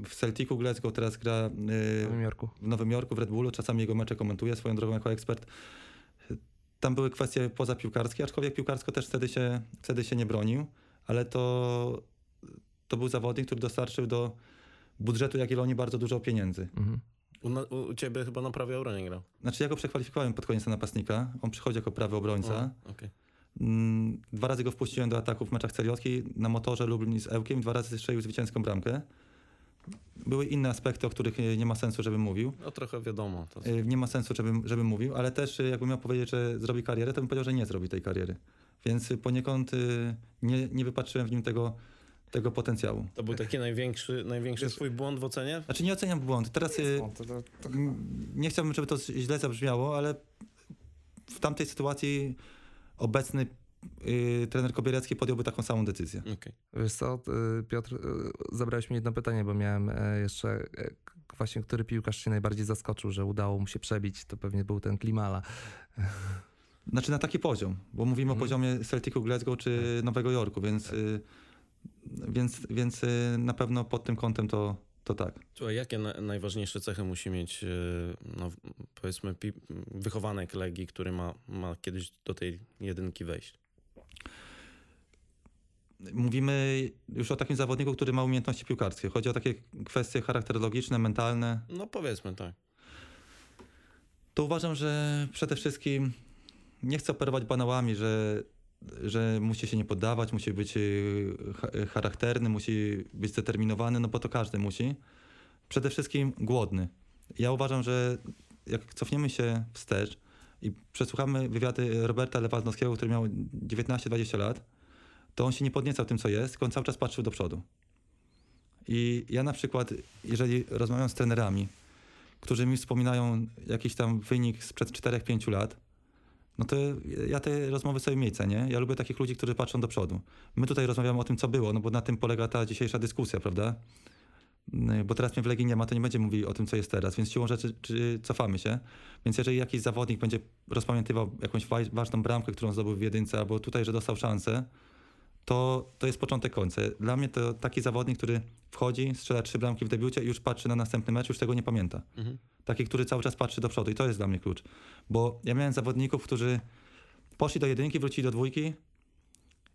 w Celticu Glasgow, teraz gra W Nowym Jorku. w Nowym Jorku, w Red Bullu, czasami jego mecze komentuje swoją drogą jako ekspert. Tam były kwestie pozapiłkarskie, aczkolwiek piłkarsko też wtedy się, wtedy się nie bronił, ale to, to był zawodnik, który dostarczył do budżetu Jagiellonii bardzo dużo pieniędzy. Mhm. U, na, u ciebie chyba na prawie obronie grał. Znaczy ja go przekwalifikowałem pod koniec na napastnika, on przychodzi jako prawy obrońca. O, okej. Mm, Dwa razy go wpuściłem do ataku w meczach Celiotki na motorze Lublin z Ełkiem, dwa razy strzelił zwycięską bramkę. Były inne aspekty, o których e, nie ma sensu, żebym mówił. No trochę wiadomo. To, Y, Nie ma sensu, żebym, żebym mówił, ale też y, jakbym miał powiedzieć, że zrobi karierę, to bym powiedział, że nie zrobi tej kariery. Więc poniekąd nie, nie wypatrzyłem w nim tego, tego potencjału. to był taki największy, największy swój błąd w ocenie? Znaczy nie oceniam błąd. Teraz y, m, nie chciałbym, żeby to źle zabrzmiało, ale w tamtej sytuacji obecny y, trener Kobierecki podjąłby taką samą decyzję. Okej. Wiesz co, Piotr, y, zabrałeś mi jedno pytanie, bo miałem e, jeszcze e, właśnie, który piłkarz się najbardziej zaskoczył, że udało mu się przebić, to pewnie był ten Klimala. Znaczy na taki poziom, bo mówimy Mhm. o poziomie Celticu Glasgow czy Nowego Jorku, więc, y, więc, więc y, na pewno pod tym kątem to, to tak. Słuchaj, jakie na, najważniejsze cechy musi mieć, e, no, powiedzmy, pi, wychowanek Legii, który ma, ma kiedyś do tej jedynki wejść? Mówimy już o takim zawodniku, który ma umiejętności piłkarskie. Chodzi o takie kwestie charakterologiczne, mentalne. No powiedzmy tak. To uważam, że przede wszystkim nie chcę operować banałami, że, że musi się nie poddawać, musi być y, cha- charakterny, musi być zdeterminowany, no bo to każdy musi. Przede wszystkim głodny. Ja uważam, że jak cofniemy się wstecz i przesłuchamy wywiady Roberta Lewandowskiego, który miał 19-20 lat, to on się nie podniecał tym, co jest, tylko on cały czas patrzył do przodu. I ja na przykład, jeżeli rozmawiam z trenerami, którzy mi wspominają jakiś tam wynik sprzed 4-5 lat, no to ja te rozmowy sobie miej cenię. Ja lubię takich ludzi, którzy patrzą do przodu. My tutaj rozmawiamy o tym, co było, no bo na tym polega ta dzisiejsza dyskusja, prawda? Yy, Bo teraz mnie w Legii nie ma, to nie będziemy mówili o tym, co jest teraz, więc siłą rzeczy czy cofamy się. Więc jeżeli jakiś zawodnik będzie rozpamiętywał jakąś wa- ważną bramkę, którą zdobył w jedynce, albo tutaj, że dostał szansę, to, to jest początek końca. Dla mnie to taki zawodnik, który wchodzi, strzela trzy bramki w debiucie i już patrzy na następny mecz, już tego nie pamięta. Mhm. Taki, który cały czas patrzy do przodu i to jest dla mnie klucz. Bo ja miałem zawodników, którzy poszli do jedynki, wrócili do dwójki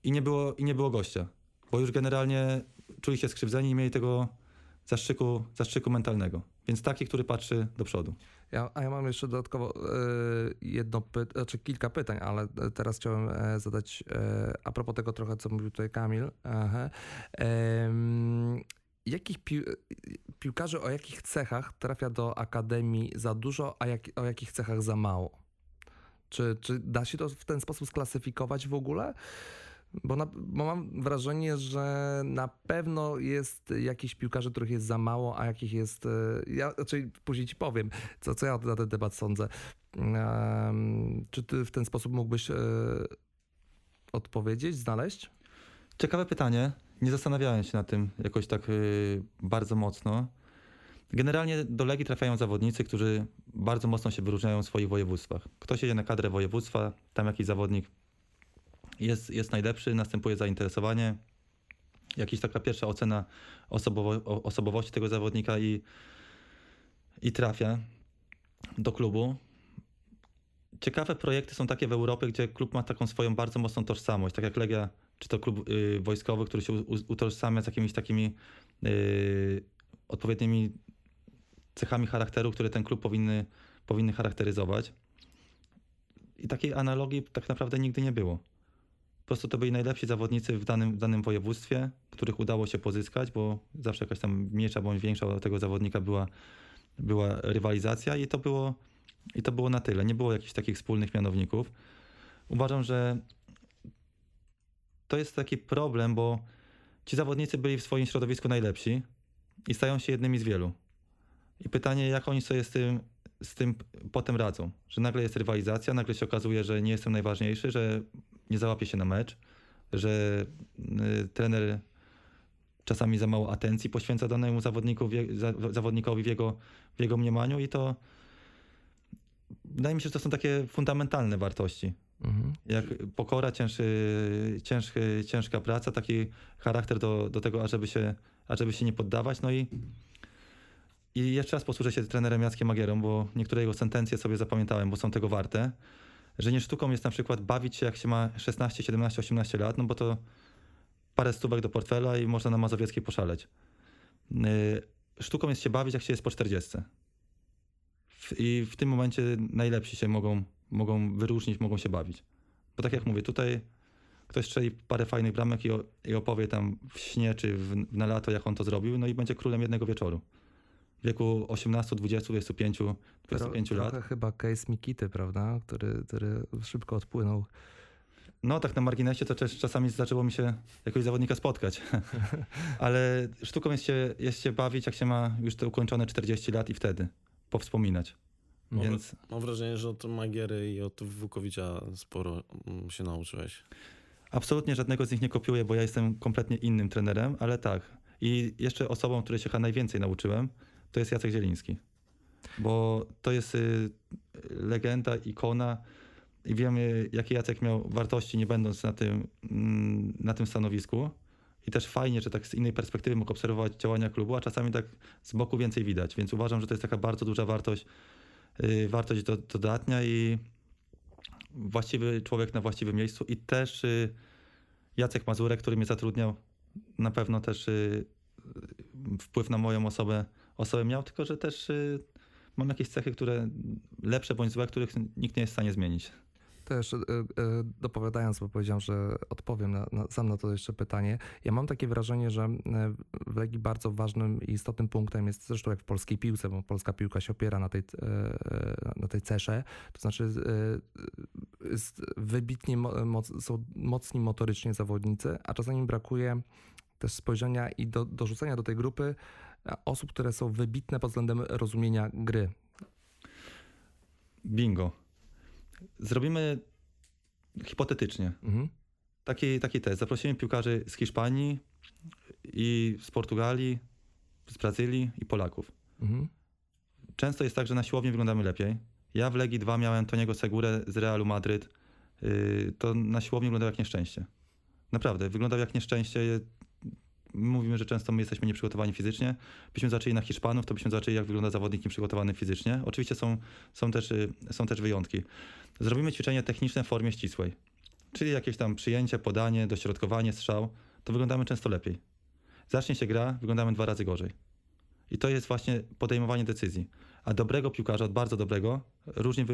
i nie było, i nie było gościa. Bo już generalnie czuli się skrzywdzeni i mieli tego zastrzyku, zastrzyku mentalnego. Więc taki, który patrzy do przodu. Ja, a ja mam jeszcze dodatkowo e, jedno py- znaczy kilka pytań, ale e, teraz chciałem e, zadać e, a propos tego trochę, co mówił tutaj Kamil. Aha. Em, jakich pił, piłkarzy o jakich cechach trafia do akademii za dużo, a jak, o jakich cechach za mało? Czy, czy da się to w ten sposób sklasyfikować w ogóle? Bo, na, bo mam wrażenie, że na pewno jest jakichś piłkarzy, których jest za mało, a jakich jest. e, Ja raczej później ci powiem, co, co ja na ten temat sądzę. Em, Czy ty w ten sposób mógłbyś e, odpowiedzieć, znaleźć? Ciekawe pytanie. Nie zastanawiałem się nad tym jakoś tak y, bardzo mocno. Generalnie do Legii trafiają zawodnicy, którzy bardzo mocno się wyróżniają w swoich województwach. Ktoś jedzie na kadrę województwa, tam jakiś zawodnik jest, jest najlepszy, następuje zainteresowanie, jakaś taka pierwsza ocena osobowo, osobowości tego zawodnika i, i trafia do klubu. Ciekawe projekty są takie w Europie, gdzie klub ma taką swoją bardzo mocną tożsamość, tak jak Legia, czy to klub y, wojskowy, który się utożsamia z jakimiś takimi y, odpowiednimi cechami charakteru, które ten klub powinny, powinny charakteryzować. I takiej analogii tak naprawdę nigdy nie było. Po prostu to byli najlepsi zawodnicy w danym, w danym województwie, których udało się pozyskać, bo zawsze jakaś tam mniejsza bądź większa tego zawodnika była, była rywalizacja i to było, i to było na tyle. Nie było jakichś takich wspólnych mianowników. Uważam, że to jest taki problem, bo ci zawodnicy byli w swoim środowisku najlepsi i stają się jednymi z wielu. I pytanie, jak oni sobie z tym, z tym potem radzą. Że nagle jest rywalizacja, nagle się okazuje, że nie jestem najważniejszy, że nie załapię się na mecz, że y, trener czasami za mało atencji poświęca danemu zawodnikowi w jego, w jego mniemaniu i to wydaje mi się, że to są takie fundamentalne wartości. Mhm. Jak pokora, cięższy, cięższy, ciężka praca, taki charakter do, do tego, ażeby się, ażeby się nie poddawać. No i, i jeszcze raz posłużę się trenerem Jackiem Magierą, bo niektóre jego sentencje sobie zapamiętałem, bo są tego warte. Że nie sztuką jest na przykład bawić się, jak się ma 16, 17, 18 lat, no bo to parę stówek do portfela i można na Mazowieckiej poszaleć. Yy, Sztuką jest się bawić, jak się jest po 40. W- I w tym momencie najlepsi się mogą, mogą wyróżnić, mogą się bawić. Bo tak jak mówię, tutaj ktoś strzeli parę fajnych bramek i, o, i opowie tam w śnie czy w, na lato, jak on to zrobił, no i będzie królem jednego wieczoru. W wieku 18, 20, 25, 25 lat. Trochę chyba case Mikity, prawda? Który, który szybko odpłynął. No tak na marginesie to też czasami zdarzyło mi się jakiegoś zawodnika spotkać. Ale sztuką jest się, jest się bawić, jak się ma już te ukończone 40 lat i wtedy powspominać. Mam, Więc mam wrażenie, że od Magiery i od Wukowicza sporo mm, się nauczyłeś. absolutnie żadnego z nich nie kopiuję, bo ja jestem kompletnie innym trenerem, ale tak. I jeszcze osobą, której się chyba najwięcej nauczyłem, to jest Jacek Zieliński. Bo to jest y, legenda, ikona i wiemy, jakie Jacek miał wartości, nie będąc na tym, mm, na tym stanowisku. I też fajnie, że tak z innej perspektywy mógł obserwować działania klubu, a czasami tak z boku więcej widać. Więc uważam, że to jest taka bardzo duża wartość, wartość do, dodatnia i właściwy człowiek na właściwym miejscu. I też y, Jacek Mazurek, który mnie zatrudniał, na pewno też y, wpływ na moją osobę, osobę miał, tylko że też y, mam jakieś cechy, które lepsze bądź złe, których nikt nie jest w stanie zmienić. Też e, e, dopowiadając, bo powiedziałem, że odpowiem na, na, sam na to jeszcze pytanie. Ja mam takie wrażenie, że e, w Legii bardzo ważnym i istotnym punktem jest zresztą jak w polskiej piłce, bo polska piłka się opiera na tej, na tej cesze, to znaczy jest wybitnie mo, moc, są mocni motorycznie zawodnicy, a czasami brakuje też spojrzenia i do, dorzucenia do tej grupy osób, które są wybitne pod względem rozumienia gry. Bingo. Zrobimy hipotetycznie Mhm. taki, taki test. Zaprosimy piłkarzy z Hiszpanii i z Portugalii, z Brazylii i Polaków. Mhm. Często jest tak, że na siłowni wyglądamy lepiej. Ja w Legii 2 miałem Toniego Segurę z Realu Madryt. Yy, To na siłowni wyglądał jak nieszczęście. Naprawdę, wyglądał jak nieszczęście. Mówimy, że często my jesteśmy nieprzygotowani fizycznie. Byśmy zaczęli na Hiszpanów, to byśmy zaczęli jak wygląda zawodnik nieprzygotowany fizycznie. Oczywiście są, są, też, y, są też wyjątki. Zrobimy ćwiczenie techniczne w formie ścisłej. Czyli jakieś tam przyjęcie, podanie, dośrodkowanie, strzał. To wyglądamy często lepiej. Zacznie się gra, wyglądamy dwa razy gorzej. I to jest właśnie podejmowanie decyzji. A dobrego piłkarza od bardzo dobrego różni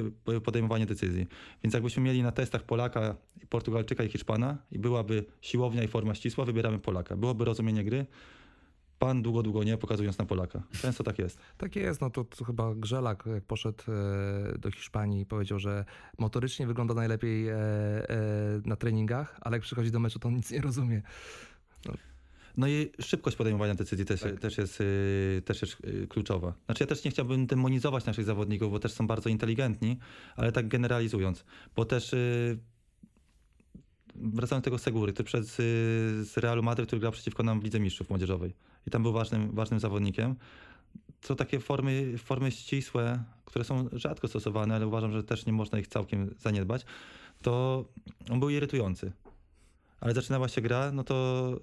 podejmowanie decyzji. Więc jakbyśmy mieli na testach Polaka, Portugalczyka i Hiszpana i byłaby siłownia i forma ścisła, wybieramy Polaka. Byłoby rozumienie gry, pan długo, długo nie, pokazując na Polaka. Często tak jest. Tak jest, no to, to chyba Grzelak, jak poszedł e, do Hiszpanii, powiedział, że motorycznie wygląda najlepiej e, e, na treningach, ale jak przychodzi do meczu, to nic nie rozumie. No i szybkość podejmowania decyzji też, Tak. też, jest, y, też jest y, kluczowa. Znaczy ja też nie chciałbym demonizować naszych zawodników, bo też są bardzo inteligentni, ale tak generalizując, bo też y, wracając do tego Segury, który przed, z Realu Madryt, który grał przeciwko nam w Lidze Mistrzów Młodzieżowej i tam był ważnym, ważnym zawodnikiem. To takie formy, formy ścisłe, które są rzadko stosowane, ale uważam, że też nie można ich całkiem zaniedbać, to on był irytujący. Ale zaczynała się gra, no to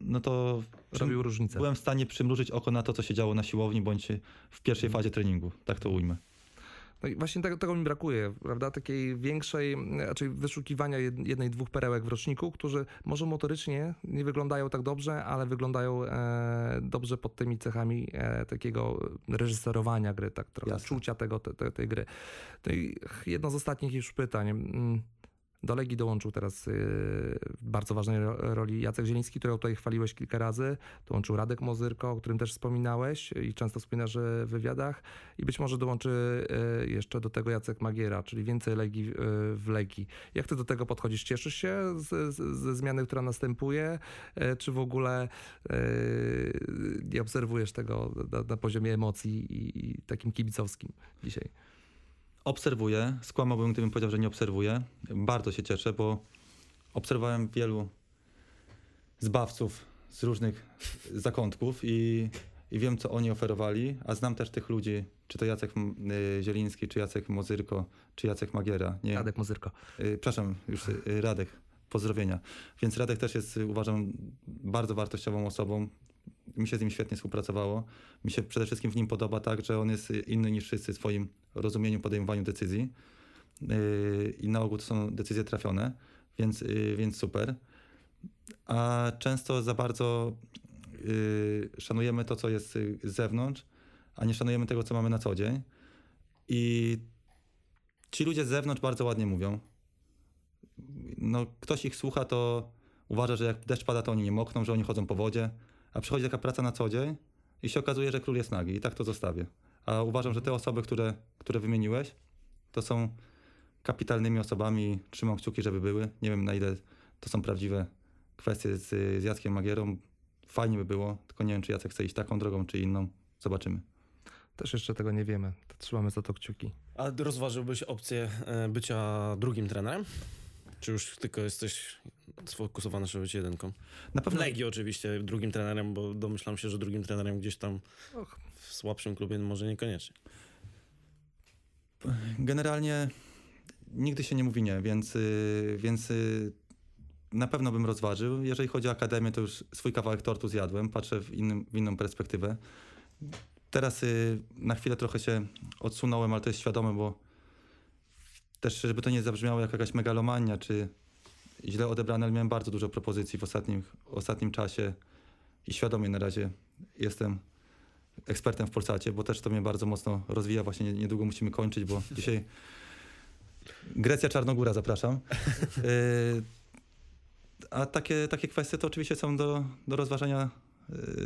no to Robił różnicę. byłem w stanie przymrużyć oko na to, co się działo na siłowni, bądź w pierwszej fazie treningu. Tak to ujmę. No i właśnie tego, tego mi brakuje, prawda? Takiej większej, raczej wyszukiwania jed- jednej, dwóch perełek w roczniku, którzy może motorycznie nie wyglądają tak dobrze, ale wyglądają e, dobrze pod tymi cechami e, takiego reżyserowania gry, tak trochę Jasne. czucia tego, te, te, tej gry. No i jedno z ostatnich już pytań. Do Legii dołączył teraz y, w bardzo ważnej ro- roli Jacek Zieliński, którego tutaj chwaliłeś kilka razy. Dołączył Radek Mozyrko, o którym też wspominałeś i często wspominasz y, w wywiadach. I być może dołączy y, jeszcze do tego Jacek Magiera, czyli więcej Legii y, w Legii. Jak ty do tego podchodzisz? Cieszysz się ze zmiany, która następuje? Y, Czy w ogóle y, nie obserwujesz tego na, na poziomie emocji i, i takim kibicowskim dzisiaj? Obserwuję, skłamałbym, gdybym powiedział, że nie obserwuję. Bardzo się cieszę, bo obserwowałem wielu zbawców z różnych zakątków i, i wiem, co oni oferowali, a znam też tych ludzi, czy to Jacek y, Zieliński, czy Jacek Mozyrko, czy Jacek Magiera. Nie, Radek Mozyrko. Y, przepraszam, już y, Radek, pozdrowienia. Więc Radek też jest, uważam, bardzo wartościową osobą. Mi się z nim świetnie współpracowało. Mi się przede wszystkim w nim podoba tak, że on jest y, inny niż wszyscy w swoim rozumieniu, podejmowaniu decyzji. Yy, I na ogół to są decyzje trafione, więc, yy, więc super. A często za bardzo yy, szanujemy to, co jest y, z zewnątrz, a nie szanujemy tego, co mamy na co dzień. I ci ludzie z zewnątrz bardzo ładnie mówią. No, ktoś ich słucha, to uważa, że jak deszcz pada, to oni nie mokną, że oni chodzą po wodzie, a przychodzi taka praca na co dzień i się okazuje, że król jest nagi i tak to zostawię. A uważam, że te osoby, które, które wymieniłeś, to są kapitalnymi osobami. Trzymam kciuki, żeby były. Nie wiem, na ile to są prawdziwe kwestie z, z Jackiem Magierą. Fajnie by było, tylko nie wiem, czy Jacek chce iść taką drogą, czy inną. Zobaczymy. Też jeszcze tego nie wiemy. To trzymamy za to kciuki. A rozważyłbyś opcję e, bycia drugim trenerem? Czy już tylko jesteś sfokusowany, żeby być jedynką? Na pewno Legii oczywiście drugim trenerem, bo domyślam się, że drugim trenerem gdzieś tam Och. w słabszym klubie może niekoniecznie. Generalnie nigdy się nie mówi nie, więc, y, więc y, na pewno bym rozważył. Jeżeli chodzi o akademię, to już swój kawałek tortu zjadłem, patrzę w, innym, w inną perspektywę. Teraz y, na chwilę trochę się odsunąłem, ale to jest świadome, bo też, żeby to nie zabrzmiało jak jakaś megalomania, czy źle odebrane, ale miałem bardzo dużo propozycji w ostatnim, ostatnim czasie i świadomie na razie jestem ekspertem w Polsacie, bo też to mnie bardzo mocno rozwija. Właśnie niedługo musimy kończyć, bo dzisiaj Grecja, Czarnogóra, zapraszam. Y, A takie, takie kwestie to oczywiście są do, do rozważania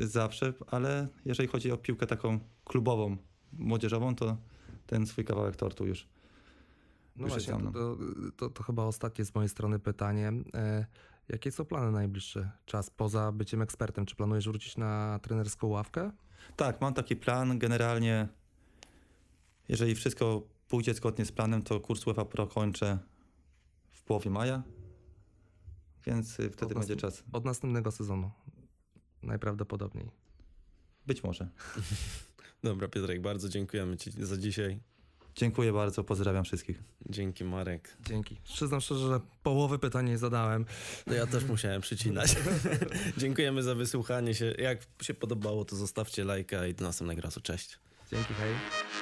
y, zawsze, ale jeżeli chodzi o piłkę taką klubową, młodzieżową, to ten swój kawałek tortu już. No właśnie, to, to, to, to chyba ostatnie z mojej strony pytanie. E, jakie są plany na najbliższy czas poza byciem ekspertem? Czy planujesz wrócić na trenerską ławkę? Tak, mam taki plan. Generalnie, jeżeli wszystko pójdzie zgodnie z planem, to kurs UEFA Pro kończę w połowie maja, więc y, wtedy będzie czas. Od następnego sezonu. Najprawdopodobniej. Być może. Dobra, Piotrek, bardzo dziękujemy Ci za dzisiaj. Dziękuję bardzo, pozdrawiam wszystkich. Dzięki, Marek. Dzięki. Przyznam szczerze, że połowy pytań nie zadałem. No ja też musiałem przycinać. Dziękujemy za wysłuchanie się. Jak się podobało, to zostawcie lajka i do następnego razu. Cześć. Dzięki, hej.